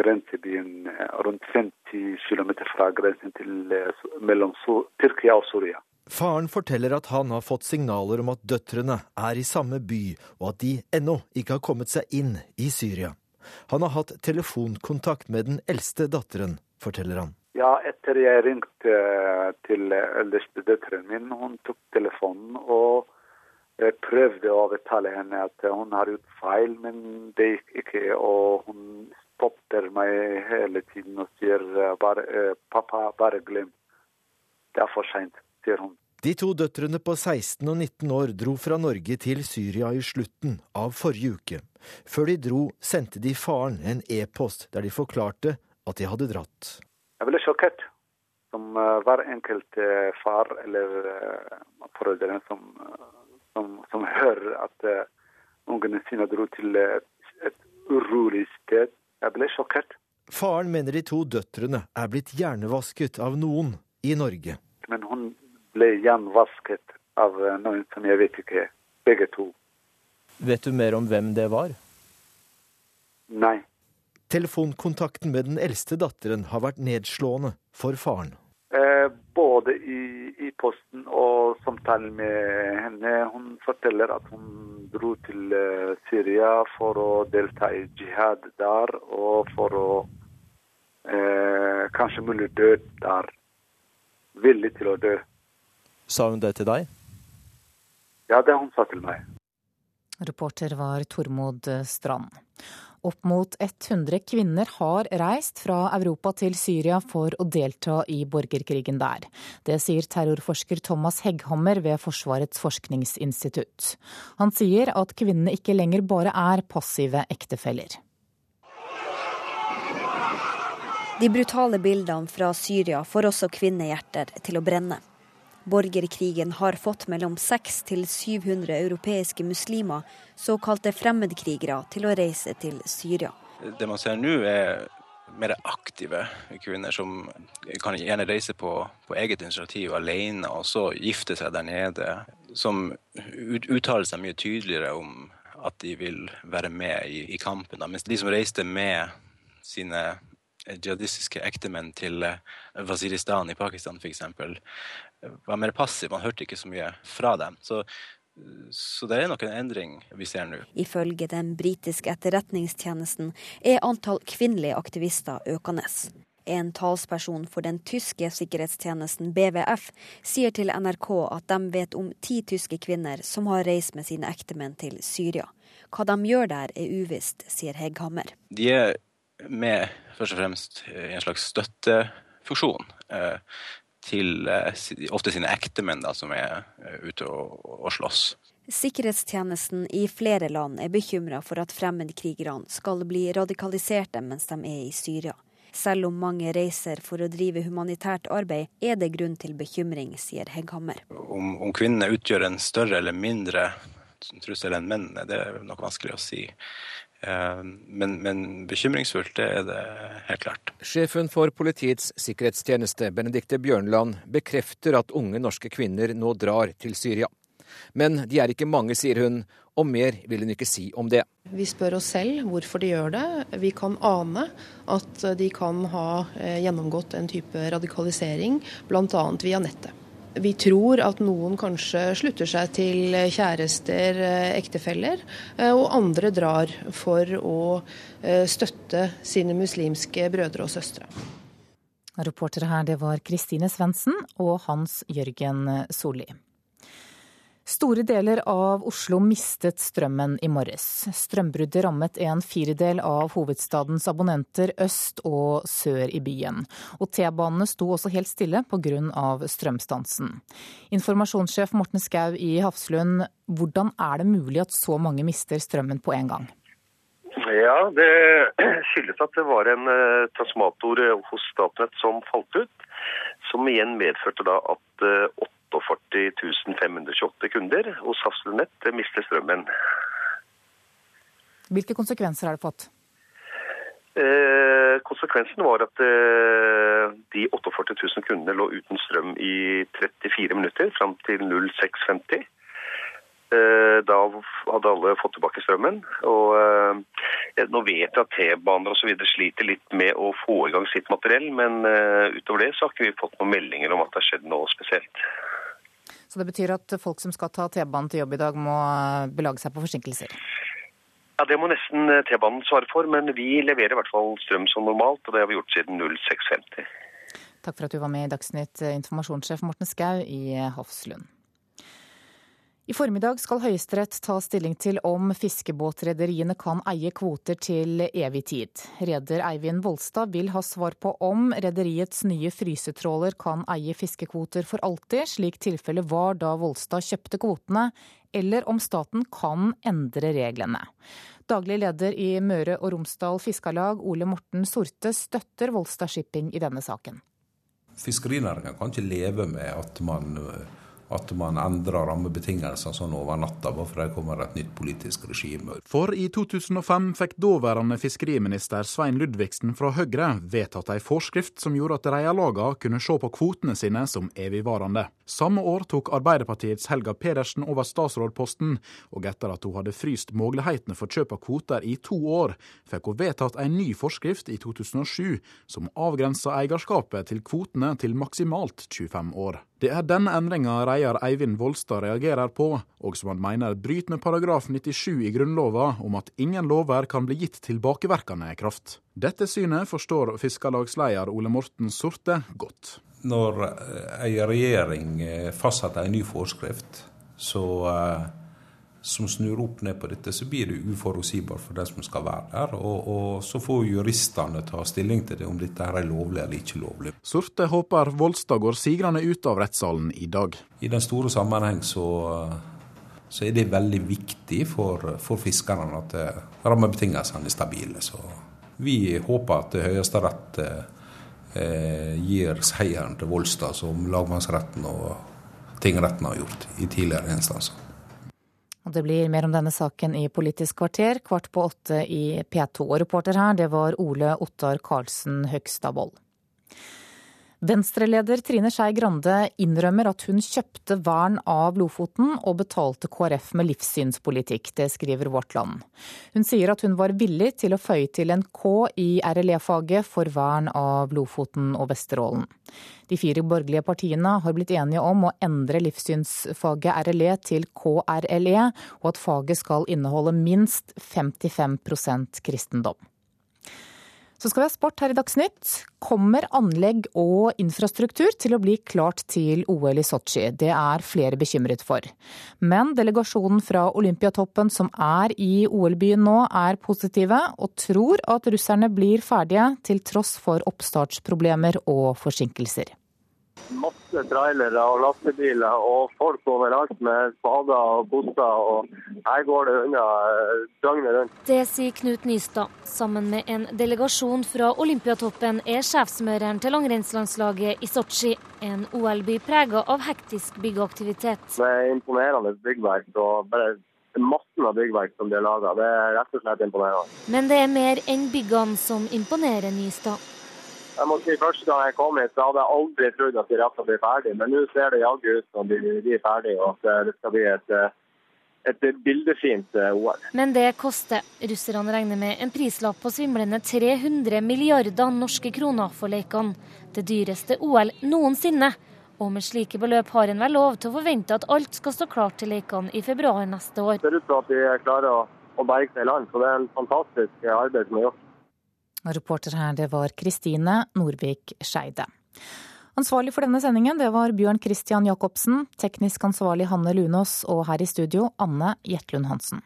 grensebyen eh, rundt 50 km fra grensen til, eh, mellom Tyrkia og Syria. Faren forteller at han har fått signaler om at døtrene er i samme by, og at de ennå ikke har kommet seg inn i Syria. Han har hatt telefonkontakt med den eldste datteren, forteller han. Ja, etter jeg ringte eh, til eldste datteren min, hun tok telefonen og prøvde å overtale henne at hun har gjort feil, men det gikk ikke. Og hun stopper meg hele tiden og sier bare, eh, 'pappa, bare glem'. Det er for seint, sier hun. De to døtrene på 16 og 19 år dro fra Norge til Syria i slutten av forrige uke. Før de dro, sendte de faren en e-post der de forklarte at de hadde dratt. Jeg ble sjokkert, som eh, hver enkelt eh, far eller foreldre som som, som hører at uh, ungene sine dro til et, et urolig sted. Jeg ble sjokkert. Faren mener de to døtrene er blitt hjernevasket av noen i Norge. Men hun ble hjernevasket av eh, noen som jeg vet ikke, begge to. Vet du mer om hvem det var? Nei. Telefonkontakten med den eldste datteren har vært nedslående for faren. Eh, posten og samtalen med henne. Hun forteller at hun dro til uh, Syria for å delta i jihad der, og for å eh, kanskje mulig dø der. Villig til å dø. Sa hun det til deg? Ja, det hun sa til meg. Reporter var Tormod Strand. Opp mot 100 kvinner har reist fra Europa til Syria for å delta i borgerkrigen der. Det sier terrorforsker Thomas Hegghammer ved Forsvarets forskningsinstitutt. Han sier at kvinnene ikke lenger bare er passive ektefeller. De brutale bildene fra Syria får også kvinnehjerter til å brenne. Borgerkrigen har fått mellom 600 til 700 europeiske muslimer, såkalte fremmedkrigere, til å reise til Syria. Det man ser nå er mer aktive kvinner som kan gjerne reise på, på eget initiativ alene, og så gifte seg der nede. Som uttaler seg mye tydeligere om at de vil være med i, i kampen. Mens de som reiste med sine jihadistiske ektemenn til Waziristan i Pakistan f.eks., var mer passiv. Man hørte ikke så mye fra dem. Så, så det er nok en endring vi ser nå. Ifølge den britiske etterretningstjenesten er antall kvinnelige aktivister økende. En talsperson for den tyske sikkerhetstjenesten BVF sier til NRK at de vet om ti tyske kvinner som har reist med sine ektemenn til Syria. Hva de gjør der er uvisst, sier Hegghammer. De er med først og fremst i en slags støttefunksjon. Til eh, ofte sine ektemenn som er eh, ute og, og slåss. Sikkerhetstjenesten i flere land er bekymra for at fremmedkrigerne skal bli radikaliserte mens de er i Syria. Selv om mange reiser for å drive humanitært arbeid, er det grunn til bekymring, sier Hegghammer. Om, om kvinnene utgjør en større eller mindre trussel enn mennene, det er nok vanskelig å si. Eh, men, men, bekymringsfullt, det er det helt klart. Sjefen for Politiets sikkerhetstjeneste, Benedikte Bjørnland, bekrefter at unge norske kvinner nå drar til Syria. Men de er ikke mange, sier hun, og mer vil hun ikke si om det. Vi spør oss selv hvorfor de gjør det. Vi kan ane at de kan ha eh, gjennomgått en type radikalisering, bl.a. via nettet. Vi tror at noen kanskje slutter seg til kjærester, eh, ektefeller, eh, og andre drar for å støtte sine muslimske brødre og søstre. Reportere her det var Kristine Svendsen og Hans Jørgen Solli. Store deler av Oslo mistet strømmen i morges. Strømbruddet rammet en firedel av hovedstadens abonnenter øst og sør i byen. Og T-banene sto også helt stille pga. strømstansen. Informasjonssjef Morten Skau i Hafslund, hvordan er det mulig at så mange mister strømmen på en gang? Ja, Det skyldes at det var en transmator transformator eh, hos Statnett som falt ut. Som igjen medførte da at 48 528 kunder hos Hafslund mister strømmen. Hvilke konsekvenser har det fått? Eh, konsekvensen var at eh, de 48 000 kundene lå uten strøm i 34 minutter fram til 06.50. Eh, da hadde alle fått tilbake strømmen. Og eh, nå vet jeg at T-baner osv. sliter litt med å få i gang sitt materiell, men eh, utover det så har ikke vi fått noen meldinger om at det har skjedd noe spesielt. Så det betyr at folk som skal ta T-banen til jobb i dag, må belage seg på forsinkelser? Ja, Det må nesten eh, T-banen svare for, men vi leverer i hvert fall strøm som normalt. Og det har vi gjort siden 06.50. Takk for at du var med i Dagsnytt, eh, informasjonssjef Morten Skau i eh, Hafslund. I formiddag skal Høyesterett ta stilling til om fiskebåtrederiene kan eie kvoter til evig tid. Reder Eivind Volstad vil ha svar på om rederiets nye frysetråler kan eie fiskekvoter for alltid, slik tilfellet var da Volstad kjøpte kvotene, eller om staten kan endre reglene. Daglig leder i Møre og Romsdal Fiskarlag, Ole Morten Sorte, støtter Volstad Shipping i denne saken. Fiskerinæringa kan ikke leve med at man at man endrer rammebetingelser sånn over natta bare fordi det kommer et nytt politisk regime. For i 2005 fikk daværende fiskeriminister Svein Ludvigsen fra Høyre vedtatt ei forskrift som gjorde at reiarlagene kunne se på kvotene sine som evigvarende. Samme år tok Arbeiderpartiets Helga Pedersen over statsrådposten, og etter at hun hadde fryst mulighetene for kjøp av kvoter i to år, fikk hun vedtatt en ny forskrift i 2007 som avgrensa eierskapet til kvotene til maksimalt 25 år. Det er denne endringa reier Eivind Volstad reagerer på, og som han mener bryter med paragraf 97 i Grunnlova om at ingen lover kan bli gitt tilbakevirkende kraft. Dette synet forstår Fiskarlagsleder Ole Morten Sorte godt. Når ei regjering eh, fastsetter en ny forskrift, så eh, som snur opp ned på dette, så blir det uforutsigbart for den som skal være der. Og, og så får juristene ta stilling til det, om dette er lovlig eller ikke lovlig. Sorte håper Volstad går sigrende ut av rettssalen i dag. I den store sammenheng så, så er det veldig viktig for, for fiskerne at eh, rammebetingelsene er stabile. Så vi håper at Høyesterett eh, gir seieren til Volstad, som lagmannsretten og tingretten har gjort i tidligere instanser. Det blir mer om denne saken i Politisk kvarter, kvart på åtte i P2. Og reporter her, det var Ole Ottar Karlsen Høgstadvold. Venstreleder Trine Skei Grande innrømmer at hun kjøpte vern av Lofoten og betalte KrF med livssynspolitikk. Det skriver Vårt Land. Hun sier at hun var villig til å føye til en K i RLE-faget for vern av Lofoten og Vesterålen. De fire borgerlige partiene har blitt enige om å endre livssynsfaget RLE til KRLE, og at faget skal inneholde minst 55% kristendom. Så skal vi ha sport her i Dagsnytt. Kommer anlegg og infrastruktur til å bli klart til OL i Sotsji? Det er flere bekymret for. Men delegasjonen fra Olympiatoppen som er i OL-byen nå, er positive og tror at russerne blir ferdige til tross for oppstartsproblemer og forsinkelser masse trailere og lastebiler og folk overalt med spader og bosser. Og her går det unna eh, døgnet rundt. Det sier Knut Nystad. Sammen med en delegasjon fra Olympiatoppen er sjefsmøreren til langrennslandslaget i Sotsji. En OL-by prega av hektisk byggeaktivitet. Det er imponerende byggverk. og bare massen av byggverk som de har laga. Det er rett og slett imponerende. Men det er mer enn byggene som imponerer Nystad. Jeg må si Første gang jeg kom hit, så hadde jeg aldri trodd at de rettene blir ferdig, men nå ser det jaggu ut som de, de er ferdige, og at det skal bli et, et bildefint eh, OL. Men det koster. Russerne regner med en prislapp på svimlende 300 milliarder norske kroner for lekene. Det dyreste OL noensinne. Og med slike beløp har en vel lov til å forvente at alt skal stå klart til lekene i februar neste år. Det ser ut til at de klarer å, å berge seg i land, så det er en fantastisk arbeid som er gjort. Reporter her, det var Kristine Norvik Skeide. Ansvarlig for denne sendingen det var Bjørn Christian Jacobsen, teknisk ansvarlig Hanne Lunås og her i studio Anne Jetlund Hansen.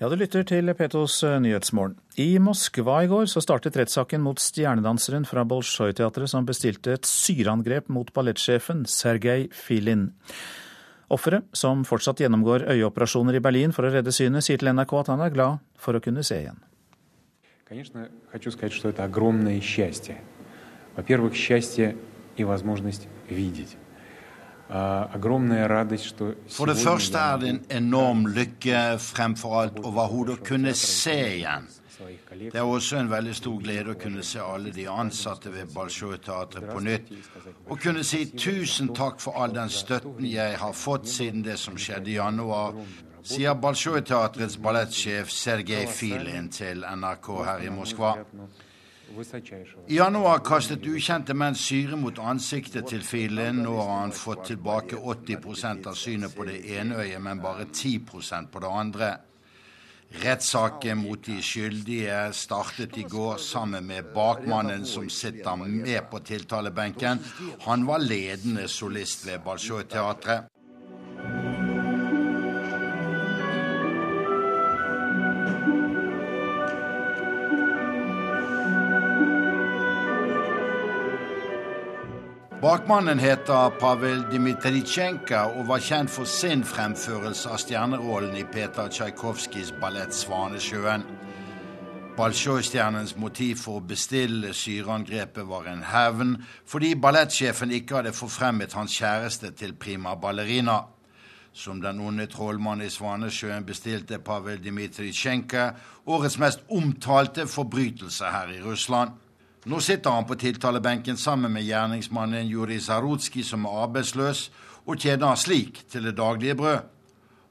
Ja, du lytter til Petos eh, Nyhetsmorgen. I Moskva i går så startet rettssaken mot stjernedanseren fra Bolsjoj-teatret som bestilte et syreangrep mot ballettsjefen Sergej Filin. Offeret, som fortsatt gjennomgår øyeoperasjoner i Berlin for å redde synet, sier til NRK at han er glad for å kunne se igjen. Конечно, хочу сказать, что это огромное счастье. Во-первых, счастье и возможность видеть. For det første er det en enorm lykke fremfor alt overhodet å kunne se igjen. Det er også en veldig stor glede å kunne se alle de ansatte ved Balsjoj-teatret på nytt. Og kunne si tusen takk for all den støtten jeg har fått siden det som skjedde i januar, sier Balsjoj-teatrets ballettsjef Sergej Filin til NRK her i Moskva. I januar kastet ukjente menn syre mot ansiktet til Filin. Nå har han fått tilbake 80% av synet på det ene øyet, men bare 10% på det andre. Rettssaken mot de skyldige startet i går sammen med bakmannen som sitter med på tiltalebenken. Han var ledende solist ved Bolsjoj-teatret. Bakmannen heter Pavel Dmitritsjenko og var kjent for sin fremførelse av stjernerollen i Peter Tsjajkovskijs ballett 'Svanesjøen'. Balsjoj-stjernens motiv for å bestille syreangrepet var en hevn, fordi ballettsjefen ikke hadde forfremmet hans kjæreste til prima ballerina. Som den onde trollmannen i Svanesjøen bestilte Pavel Dmitritsjenko årets mest omtalte forbrytelse her i Russland. Nå sitter han på tiltalebenken sammen med gjerningsmannen Juri Zarutskij, som er arbeidsløs, og tjener slik til det daglige brød.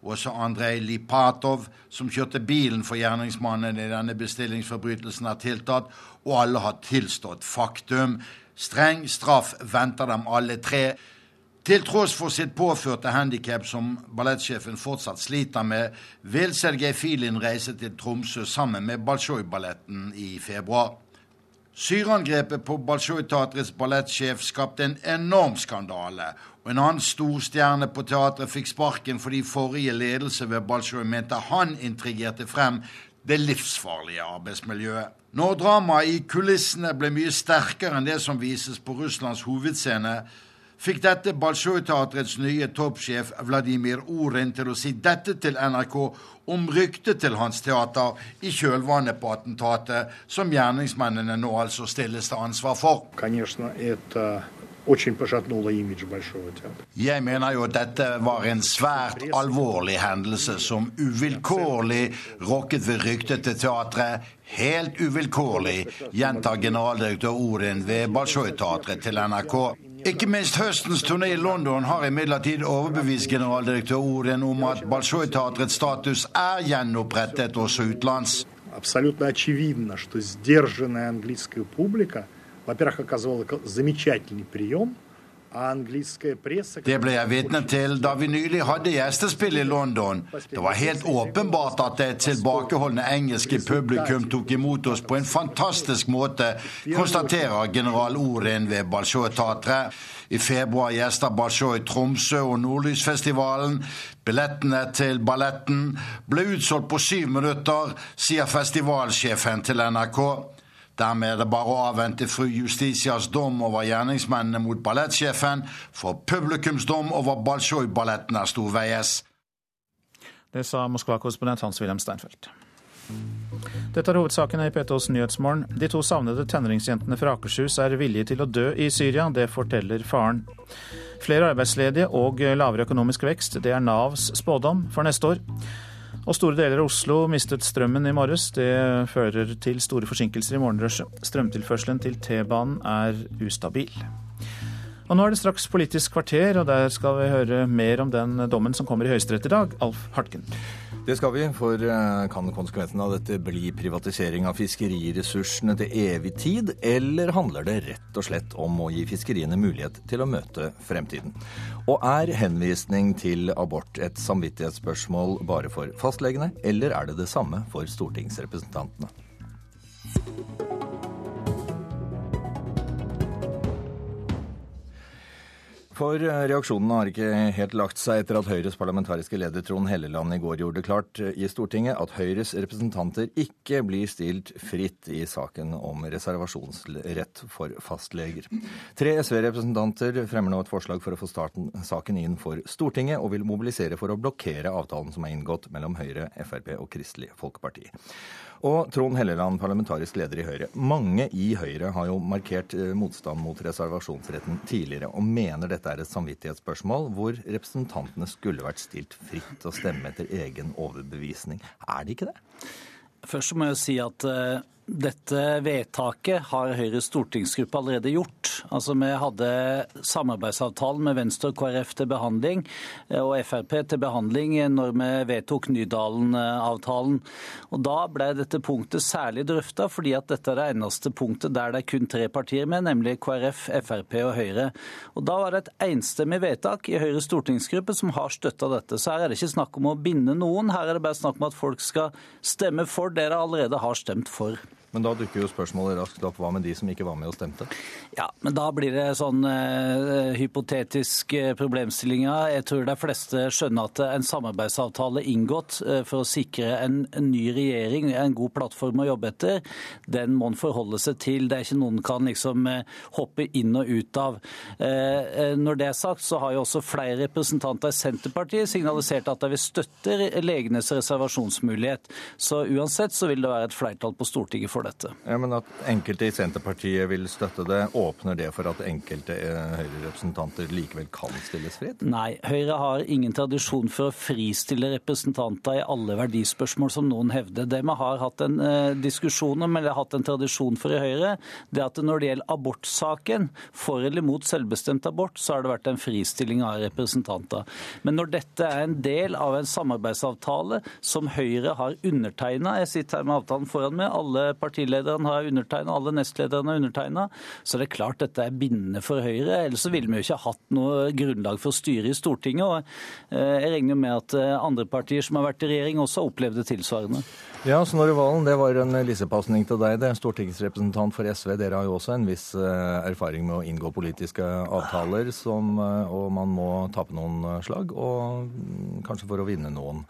Også Andrej Lipatov, som kjørte bilen for gjerningsmannen i denne bestillingsforbrytelsen, er tiltatt, og alle har tilstått faktum. Streng straff venter dem alle tre. Til tross for sitt påførte handikap, som ballettsjefen fortsatt sliter med, vil Sergej Filin reise til Tromsø sammen med Balsjoj-balletten i februar. Syreangrepet på Balsjoj-teatrets ballettsjef skapte en enorm skandale, og en annen storstjerne på teatret fikk sparken fordi forrige ledelse ved Balsjoj mente han intrigerte frem det livsfarlige arbeidsmiljøet. Når dramaet i kulissene ble mye sterkere enn det som vises på Russlands hovedscene, fikk dette Balsjoj-teatrets nye toppsjef Vladimir Orin til å si dette til NRK om ryktet til hans teater i kjølvannet på attentatet, som gjerningsmennene nå altså stilles til ansvar for. Jeg mener jo at dette var en svært alvorlig hendelse som uvilkårlig rokket ved ryktet til teatret. Helt uvilkårlig, gjentar generaldirektør Orin ved Balsjoj-teatret til NRK. Ikke minst høstens turné i London har imidlertid overbevist generaldirektør Oren om at Bolsjoj-teatrets status er gjenopprettet også utenlands. Абсолютно очевидно, что сдержанная английская публика, во-первых, оказывала замечательный прием – det ble jeg vitne til da vi nylig hadde gjestespill i London. Det var helt åpenbart at det tilbakeholdne engelske publikum tok imot oss på en fantastisk måte, konstaterer general Orin ved Balsjoj-teatret. I februar gjester Balsjoj Tromsø og Nordlysfestivalen. Billettene til balletten ble utsolgt på syv minutter, sier festivalsjefen til NRK. Dermed er det bare å avvente fru Justitias dom over gjerningsmennene mot ballettsjefen, for publikumsdom over Balsjoj-balletten er storveies. Det sa Moskva-korrespondent Hans-Wilhelm Steinfeld. Dette er hovedsakene i P2s Nyhetsmorgen. De to savnede tenåringsjentene fra Akershus er villige til å dø i Syria. Det forteller faren. Flere arbeidsledige og lavere økonomisk vekst, det er Navs spådom for neste år. Og store deler av Oslo mistet strømmen i morges. Det fører til store forsinkelser i morgenrushet. Strømtilførselen til T-banen er ustabil. Og nå er det straks Politisk kvarter, og der skal vi høre mer om den dommen som kommer i Høyesterett i dag. Alf Hartken. Det skal vi, for eh, kan konsekvensen av dette bli privatisering av fiskeriressursene til evig tid, eller handler det rett og slett om å gi fiskeriene mulighet til å møte fremtiden? Og er henvisning til abort et samvittighetsspørsmål bare for fastlegene, eller er det det samme for stortingsrepresentantene? For eh, reaksjonene har ikke helt lagt seg etter at Høyres parlamentariske leder Trond Helleland i går gjorde det klart eh, i Stortinget at Høyres representanter ikke blir stilt fritt i saken om reservasjonsrett for fastleger. Tre SV-representanter fremmer nå et forslag for å få starten, saken inn for Stortinget, og vil mobilisere for å blokkere avtalen som er inngått mellom Høyre, Frp og Kristelig Folkeparti. Og Trond Helleland, parlamentarisk leder i Høyre. Mange i Høyre har jo markert eh, motstand mot reservasjonsretten tidligere, og mener dette er et samvittighetsspørsmål hvor representantene skulle vært stilt fritt til å stemme etter egen overbevisning. Er det ikke det? Først må jeg si at uh dette vedtaket har Høyres stortingsgruppe allerede gjort. Altså, Vi hadde samarbeidsavtalen med Venstre og KrF til behandling, eh, og Frp til behandling når vi vedtok Nydalen-avtalen. Og Da ble dette punktet særlig drøfta, fordi at dette er det eneste punktet der det er kun tre partier med, nemlig KrF, Frp og Høyre. Og Da var det et enstemmig vedtak i Høyres stortingsgruppe som har støtta dette. Så her er det ikke snakk om å binde noen, her er det bare snakk om at folk skal stemme for det de allerede har stemt for. Men da dukker jo spørsmålet raskt opp. Hva med de som ikke var med og stemte? Ja, men da blir det sånn uh, hypotetisk uh, problemstillinger. Jeg tror de fleste skjønner at en samarbeidsavtale inngått uh, for å sikre en, en, ny regjering, en god plattform å jobbe etter, den må en forholde seg til. Det er ikke noen kan liksom hoppe inn og ut av. Når det er sagt, så har jo også flere representanter i Senterpartiet signalisert at de vil støtte legenes reservasjonsmulighet. Så uansett så vil det være et flertall på Stortinget for for dette. Ja, Men at enkelte i Senterpartiet vil støtte det, åpner det for at enkelte eh, Høyre-representanter likevel kan stilles fritt? Nei, Høyre har ingen tradisjon for å fristille representanter i alle verdispørsmål, som noen hevder. Det vi har hatt en eh, diskusjon om, eller hatt en tradisjon for i Høyre, det at når det gjelder abortsaken, for eller mot selvbestemt abort, så har det vært en fristilling av representanter. Men når dette er en del av en samarbeidsavtale som Høyre har undertegna, jeg sitter her med avtalen foran meg, alle partier partilederen har undertegna, alle nestlederne har undertegna. Så det er klart dette er bindende for Høyre. Ellers så ville vi jo ikke hatt noe grunnlag for å styre i Stortinget. og eh, Jeg regner med at eh, andre partier som har vært i regjering også har opplevd det tilsvarende. Ja, Snorre Valen, det var en lissepasning til deg. Det er stortingsrepresentant for SV. Dere har jo også en viss eh, erfaring med å inngå politiske avtaler, som, og man må tape noen slag, og mm, kanskje for å vinne noen.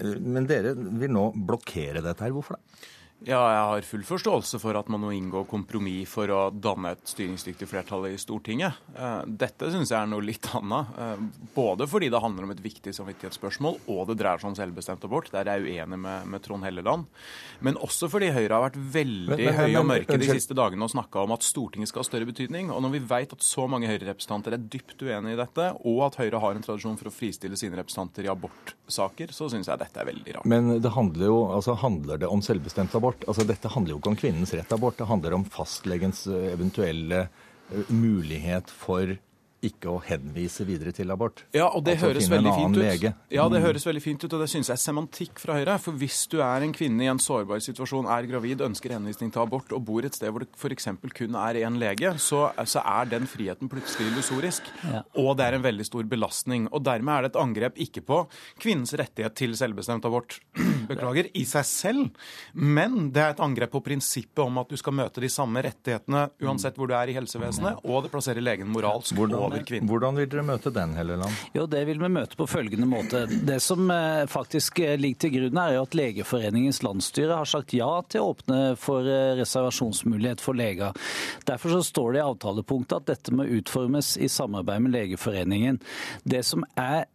Men dere vil nå blokkere dette her. Hvorfor det? Ja, jeg har full forståelse for at man må inngå kompromiss for å danne et styringsdyktig flertall i Stortinget. Eh, dette syns jeg er noe litt annet. Eh, både fordi det handler om et viktig samvittighetsspørsmål, og det dreier seg om selvbestemt abort. Der er jeg uenig med, med Trond Helleland. Men også fordi Høyre har vært veldig men, men, høy og mørke de siste dagene og snakka om at Stortinget skal ha større betydning. Og når vi vet at så mange Høyre-representanter er dypt uenig i dette, og at Høyre har en tradisjon for å fristille sine representanter i abortsaker, så syns jeg dette er veldig rart. Men det handler jo altså handler det om selvbestemt abort? Abort. Altså, dette handler jo ikke om kvinnens rett til abort, det handler om fastlegens eh, eventuelle eh, mulighet for ikke å henvise videre til abort. Ja, og det, altså, høres, veldig fint ut. Lege. Ja, det mm. høres veldig fint ut, og det synes jeg er semantikk fra Høyre. For hvis du er en kvinne i en sårbar situasjon, er gravid, ønsker henvisning til abort og bor et sted hvor det f.eks. kun er én lege, så, så, er den friheten plutselig illusorisk. Ja. Og det er en veldig stor belastning. Og dermed er det et angrep ikke på kvinnens rettighet til selvbestemt abort, beklager, i seg selv, men det er et angrep på prinsippet om at du skal møte de samme rettighetene uansett hvor du er i helsevesenet, og det plasserer legen moralsk Hvordan? Over kvinnen. Hvordan vil dere møte den, Helleland? Jo, Det vil vi møte på følgende måte. Det som eh, faktisk eh, ligger til grunn, er jo at Legeforeningens landsstyre har sagt ja til å åpne for eh, reservasjonsmulighet for leger. Derfor så står det i avtalepunktet at dette må utformes i samarbeid med Legeforeningen. Det som er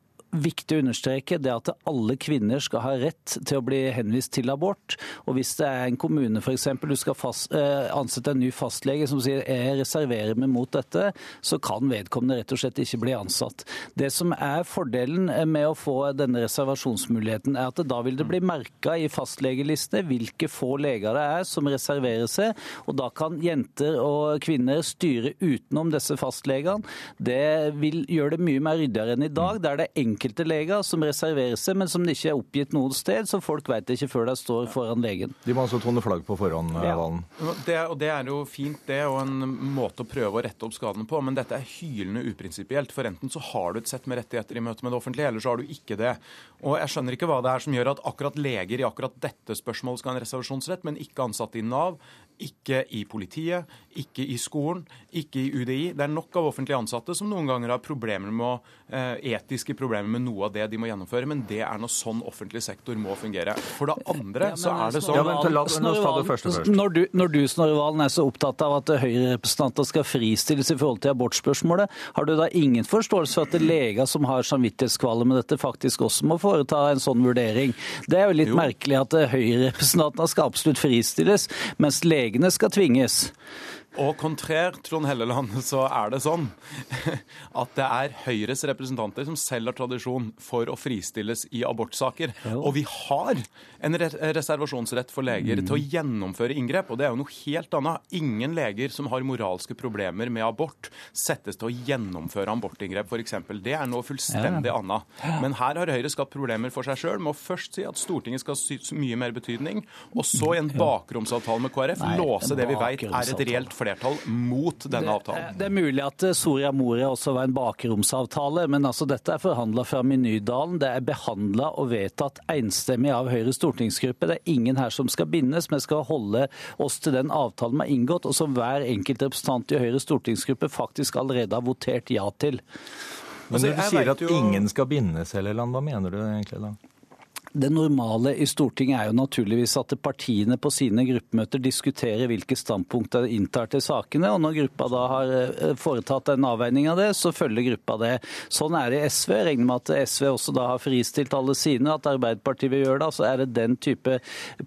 viktig å understreke, det at alle kvinner skal ha rett til å bli henvist til abort. Og hvis det er en kommune f.eks. du skal fast, eh, ansette en ny fastlege som sier jeg reserverer meg mot dette, så kan vedkommende rett og slett ikke bli ansatt. Det som er fordelen med å få denne reservasjonsmuligheten, er at da vil det bli merka i fastlegelistene hvilke få leger det er som reserverer seg, og da kan jenter og kvinner styre utenom disse fastlegene. Det vil gjøre det mye mer ryddigere enn i dag, der det er enkelte leger som reserverer seg, men som det ikke er oppgitt noe sted, så folk vet det ikke før de står foran legen. De må altså tone flagg på forhånd, ja. Valen. Det, og det er jo fint, det, og en måte å prøve å rette opp skadene på, men dette er hylende uprinsipielt. For enten så har du et sett med rettigheter i møte med det offentlige, eller så har du ikke det. Og jeg skjønner ikke hva det er som gjør at akkurat leger i akkurat dette spørsmålet skal ha en reservasjonsrett, men ikke ansatte i Nav, ikke i politiet, ikke i skolen, ikke i UDI. Det er nok av offentlige ansatte som noen ganger har problemer med eh, etiske problemer med noe av det de må gjennomføre, men det er nå sånn offentlig sektor må fungere. For det andre så er det sånn ja, men, la, ta det første først. Når du, når du Snorre Valen, er så opptatt av at Høyre-representanter skal fristilles i forhold til abortspørsmålet, har du da ingen forståelse for at leger som har samvittighetskvaler med dette, faktisk også må foreta en sånn vurdering? Det er jo litt jo. merkelig at Høyre-representantene skal absolutt fristilles, mens leger legene skal tvinges. Og kontrær Trond Helleland, så er det sånn at det er Høyres representanter som selv har tradisjon for å fristilles i abortsaker. Og vi har en reservasjonsrett for leger mm. til å gjennomføre inngrep. Og det er jo noe helt annet. Ingen leger som har moralske problemer med abort, settes til å gjennomføre abortinngrep, f.eks. Det er noe fullstendig ja. annet. Men her har Høyre skapt problemer for seg sjøl med å først si at Stortinget skal ha mye mer betydning, og så i en bakromsavtale med KrF Nei, låse det vi veit er et reelt flertall flertall mot denne avtalen. Det, det er mulig at eh, Soria Moria også var en bakromsavtale, men altså dette er forhandla fram i Nydalen. Det er behandla og vedtatt enstemmig av Høyres stortingsgruppe. Det er ingen her som skal bindes. Vi skal holde oss til den avtalen vi har inngått, og som hver enkelt representant i Høyres stortingsgruppe faktisk allerede har votert ja til. Men når du sier at ingen skal bindes, Helleland, hva mener du egentlig da? Det normale i Stortinget er jo naturligvis at partiene på sine gruppemøter diskuterer hvilke standpunkt de inntar til sakene. og Når gruppa da har eh, foretatt en avveining av det, så følger gruppa det. Sånn er det i SV. Jeg regner med at SV også da har fristilt alle sine, at Arbeiderpartiet vil gjøre det. Så er det den type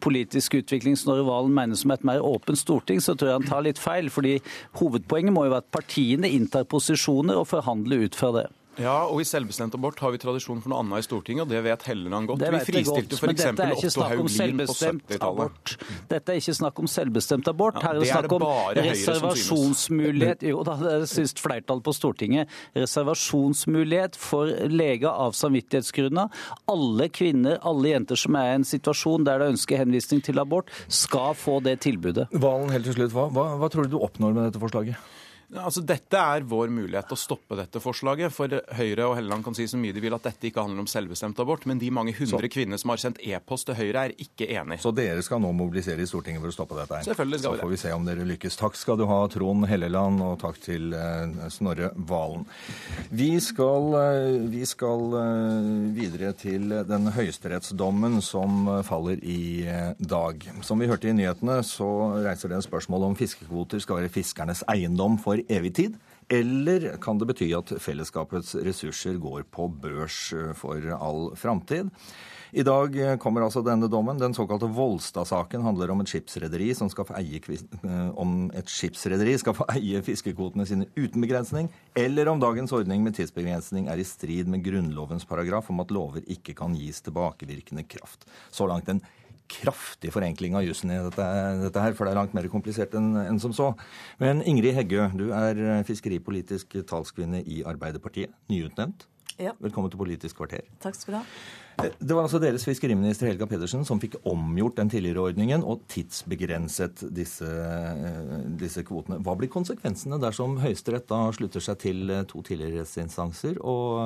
politisk utvikling Snorre Valen mener som et mer åpent storting, så tror jeg han tar litt feil. fordi Hovedpoenget må jo være at partiene inntar posisjoner og forhandler ut fra det. Ja, og i selvbestemt abort har vi tradisjon for noe annet i Stortinget, og det vet Helleland godt. vi fristilte f.eks. Otto Hauglin på 70-tallet. Dette er ikke snakk om selvbestemt abort. Her er det snakk om reservasjonsmulighet Jo da, det er flertallet flertall på Stortinget. Reservasjonsmulighet for leger av samvittighetsgrunner. Alle kvinner, alle jenter som er i en situasjon der de ønsker henvisning til abort, skal få det tilbudet. Valen, helt til slutt, hva, hva, hva tror du du oppnår med dette forslaget? Altså, dette er vår mulighet til å stoppe dette forslaget. For Høyre og Helleland kan si så mye de vil at dette ikke handler om selvbestemt abort. Men de mange hundre så. kvinner som har sendt e-post til Høyre, er ikke enig. Så dere skal nå mobilisere i Stortinget for å stoppe dette? Selvfølgelig skal vi det. Så får vi se om dere lykkes. Takk skal du ha, Trond Helleland, og takk til uh, Snorre Valen. Vi skal, uh, vi skal uh, videre til den høyesterettsdommen som faller i dag. Som vi hørte i nyhetene, så reiser det en spørsmål om fiskekvoter skal være fiskernes eiendom for evig tid? Eller kan det bety at fellesskapets ressurser går på børs eh, for all framtid? I dag eh, kommer altså denne dommen. Den såkalte Volstad-saken handler om et skipsrederi som skal få eie, eh, om et skipsrederi skal få eie fiskekvotene sine uten begrensning, eller om dagens ordning med tidsbegrensning er i strid med Grunnlovens paragraf om at lover ikke kan gis tilbakevirkende kraft. Så langt en kraftig forenkling av jussen i dette, dette, her, for det er langt mer komplisert enn en som så. Men Ingrid Heggø, du er fiskeripolitisk talskvinne i Arbeiderpartiet, nyutnevnt. Ja. Velkommen til Politisk kvarter. Takk skal du ha. Det var altså deres fiskeriminister Helga Pedersen som fikk omgjort den tidligere ordningen og tidsbegrenset disse, disse kvotene. Hva blir konsekvensene dersom Høyesterett da slutter seg til to tidligere rettsinstanser og,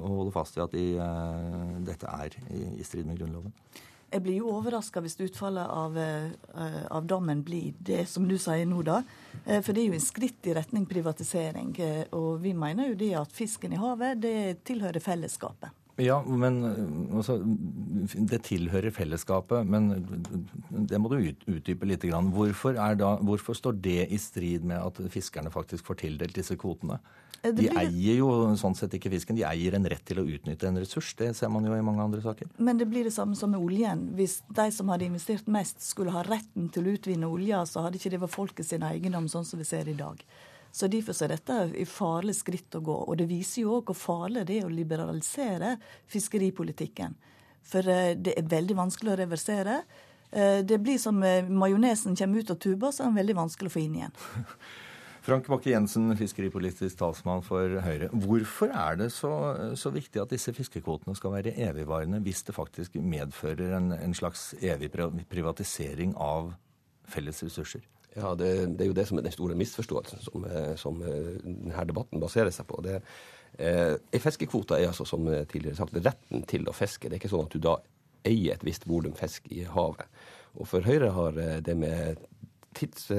og holder fast i at de, dette er i, i strid med Grunnloven? Jeg blir jo overraska hvis utfallet av, uh, av, dommen blir det som du sier nå, da. Uh, for det er jo en skritt i retning privatisering. Uh, og vi mener jo det at fisken i havet det tilhører fellesskapet. Ja, men altså, Det tilhører fellesskapet, men det må du utdype litt. Hvorfor, da, hvorfor, står det i strid med at fiskerne faktisk får tildelt disse kvotene? Eh, de eier jo sånn sett ikke fisken, de eier en rett til å utnytte en ressurs. Det ser man jo i mange andre saker. Men det blir det samme som med oljen. Hvis de som hadde investert mest, skulle ha retten til å utvinne olja, så hadde ikke det vært folket sin eiendom, sånn som vi ser i dag. Så Derfor er dette et farlig skritt å gå. Og det viser jo òg hvor farlig det er å liberalisere fiskeripolitikken. For eh, det er veldig vanskelig å reversere. Eh, det blir som eh, majonesen kommer ut av tuba, så er den veldig vanskelig å få inn igjen. Frank Bakke-Jensen, fiskeripolitisk talsmann for Høyre. Hvorfor er det så, så, viktig at disse fiskekvotene skal være evigvarende, hvis det faktisk medfører en, en slags evig privatisering av felles ressurser? Ja, det, det, er jo det som er den store misforståelsen som, eh, som eh, denne debatten baserer seg på. Det, eh, fiskekvote er altså, som tidligere sagt, retten til å fiske. Det er ikke sånn at du da eier et visst volum fisk i havet. Og for Høyre har eh, det med tids,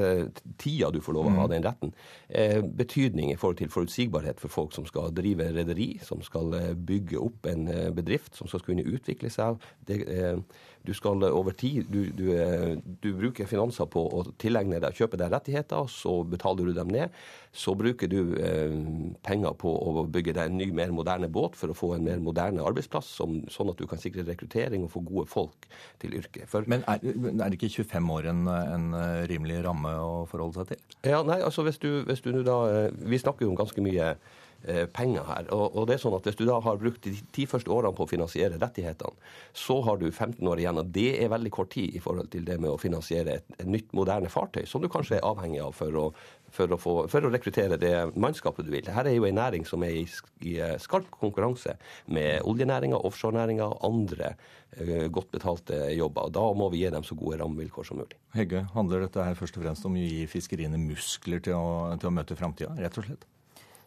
tida du får lov å ha mm. den retten, eh, betydning i forhold til forutsigbarhet for folk som skal drive rederi, som skal bygge opp en bedrift, som skal kunne utvikle seg. Det, eh, du skal over tid du, du, eh, du, bruker finanser på å tilegne deg, kjøpe deg rettigheter, så betaler du dem ned. Så bruker du eh, penger på å bygge deg en ny, mer moderne båt for å få en mer moderne arbeidsplass, som, sånn at du kan sikre rekruttering og få gode folk til yrket. For, Men er, er, det ikke 25 år en, en, rimelig ramme å forholde seg til? Ja, nei, altså hvis du, hvis du da eh, Vi snakker jo om ganske mye Eh, penger her. Og, og, det er sånn at Hvis du da har brukt de ti første årene på å finansiere rettighetene, så har du 15 år igjen. og Det er veldig kort tid i forhold til det med å finansiere et, et nytt, moderne fartøy, som du kanskje er avhengig av for å, for å, få, for å rekruttere det mannskapet du vil. Her er jo en næring som er i, i eh, skarp konkurranse med oljenæringa, offshorenæringa og andre uh, godt betalte jobber. Da må vi gi dem så gode rammevilkår som mulig. Hegge, handler dette her først og fremst om å gi fiskeriene muskler til å, til å møte framtida, rett og slett?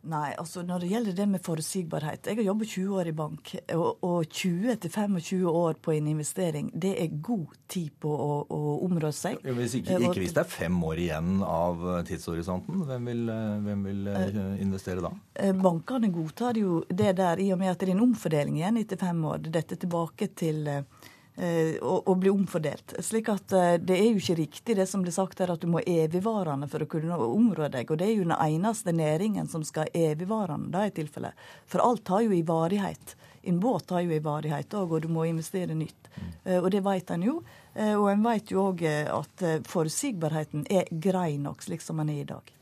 Nei, altså når det gjelder det med forutsigbarhet. Jeg har jobbet 20 år i bank, og, og 20-25 år på en investering, det er god tid på å, å områ seg. Hvis ikke, ikke, hvis det er fem år igjen av tidshorisonten, hvem vil, hvem vil eh, investere da? Eh, bankene godtar jo det der i og med at det er en omfordeling igjen etter fem år. Dette tilbake til Eh, og, og bli omfordelt. Slik at eh, det er jo ikke riktig det som blir sagt her, at du må evigvarende for å kunne områ deg. Og det er jo den eneste næringen som skal evigvarende, da i tilfelle. For alt har jo i varighet. En båt har jo i varighet òg, og du må investere nytt. Mm. Og det vet en jo. Og en vet jo òg at forutsigbarheten er grei nok, slik som den er i dag.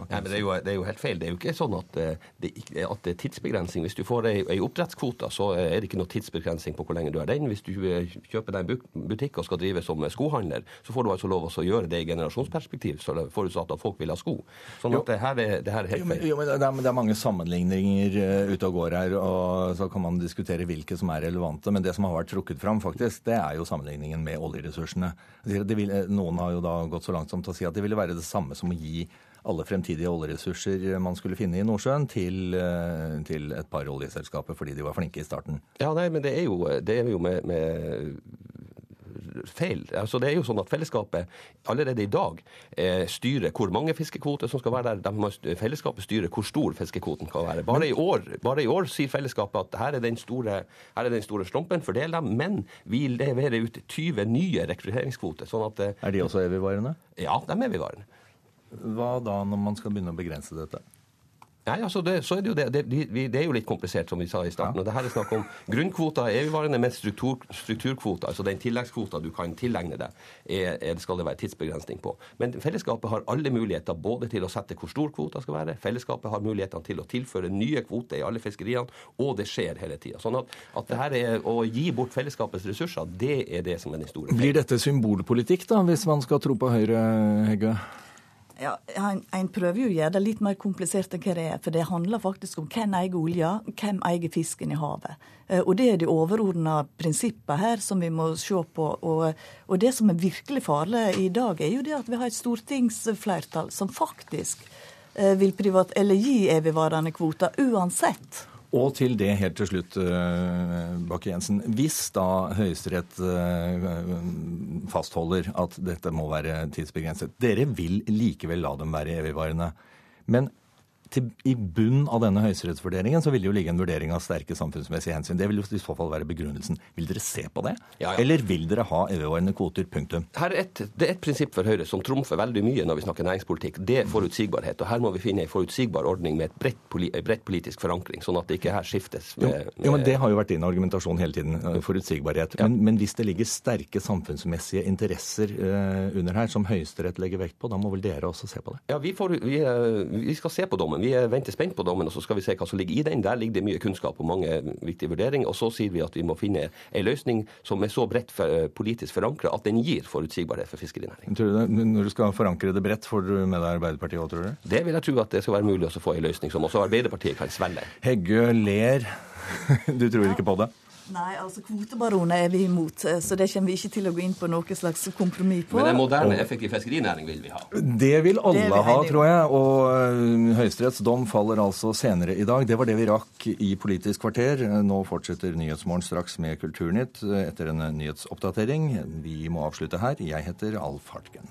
Nei, men det er, jo, det er, jo, helt feil. Det er jo ikke sånn at eh, det, at det er tidsbegrensning. Hvis du får ei, ei oppdrettskvote, så er det ikke noe tidsbegrensning på hvor lenge du er den. Hvis du eh, kjøper deg en butikk og skal drive som skohandler, så får du altså lov å gjøre det i generasjonsperspektiv, forutsatt at folk vil ha sko. Sånn at det her er, det her er helt feil. Jo, men det, er, det er mange sammenligninger ute og går her, og så kan man diskutere hvilke som er relevante. Men det som har vært trukket fram, faktisk, det er jo sammenligningen med oljeressursene. Vil, noen har jo da gått så langt som til å si at det ville være det samme som å gi alle fremtidige oljeressurser man skulle finne i Nordsjøen, til, eh, til et par oljeselskaper fordi de var flinke i starten. Ja, nei, men det er jo, det er jo med, med feil. Altså, det er jo sånn at Fellesskapet allerede i dag eh, styrer hvor mange fiskekvoter som skal være der. De, fellesskapet styrer hvor stor fiskekvoten kan være. Bare i, år, bare i år sier fellesskapet at her er den store, her er den store slumpen, fordel dem. Men vi leverer ut 20 nye rekrutteringskvoter. Sånn at, eh, er de også evigvarende? Ja, de er evigvarende. Hva da når man skal begynne å begrense dette? Nei, altså det, så er det, jo det, det, det, er jo litt komplisert, som vi sa i starten. og det her er snakk om Grunnkvoter er evigvarende, mens struktur, strukturkvoter, altså den tilleggskvota du kan tilegne deg, er, er, skal det være tidsbegrensning på. Men fellesskapet har alle muligheter både til å sette hvor stor kvota skal være, fellesskapet har mulighetene til å tilføre nye kvoter i alle fiskeriene, og det skjer hele tida. Sånn at, at det her er å gi bort fellesskapets ressurser, det er det som er den store Blir dette symbolpolitikk, da, hvis man skal tro på Høyre, Hegge? Ja, en, en, prøver jo å gjøre det litt mer komplisert enn hva det er. For det handler faktisk om hvem eier olja, hvem eier fisken i havet. Eh, og det er de overordna prinsippene her som vi må se på. Og, og, det som er virkelig farlig i dag, er jo det at vi har et stortingsflertall som faktisk eh, vil privat, eller gi evigvarende kvoter uansett. Og til det helt til slutt, eh, Bakke-Jensen. Hvis da Høyesterett eh, fastholder at dette må være tidsbegrenset Dere vil likevel la dem være evigvarende. Men til, i bunn av denne høyesterettsvurderingen så vil det jo ligge en vurdering av sterke samfunnsmessige hensyn. Det vil jo i så fall være begrunnelsen. Vil dere se på det? Ja, ja. Eller vil dere ha evigvarende kvoter? Punktum. Her er et, det er et prinsipp for Høyre som trumfer veldig mye når vi snakker næringspolitikk. Det er forutsigbarhet. Og her må vi finne en forutsigbar ordning med et bredt, poli, bredt politisk forankring, sånn at det ikke her skiftes med, jo, jo, men Det har jo vært din argumentasjon hele tiden. Forutsigbarhet. Forutsigbarhet. Men, men hvis det ligger sterke samfunnsmessige interesser uh, under her, som Høyesterett legger vekt på, da må vel dere også se på det? Ja, vi, får, vi, er, vi, skal se på dommen. Vi er venter spent på dommen, og så skal vi se hva som ligger i den. Der ligger det mye kunnskap og mange viktige vurderinger. Og så sier vi at vi må finne en løsning som er så bredt for, politisk forankra at den gir forutsigbarhet for fiskerinæringen. Når du skal forankre det bredt, får du med deg Arbeiderpartiet òg, tror du? Det vil jeg tro at det skal være mulig å få en løsning som også Arbeiderpartiet kan svelge. Heggø ler. Du tror ikke på det? Nei, altså kvotebaroner er vi imot, eh, så det kommer vi ikke til å gå inn på noe slags kompromiss på. Men en moderne, effektiv fiskerinæring vil vi ha. Det vil alle det ha, tror jeg. Og uh, Høyesteretts dom faller altså senere i dag. Det var det vi rakk i Politisk kvarter. Nå fortsetter Nyhetsmorgen straks med Kulturnytt etter en nyhetsoppdatering. Vi må avslutte her. Jeg heter Alf Hartgen.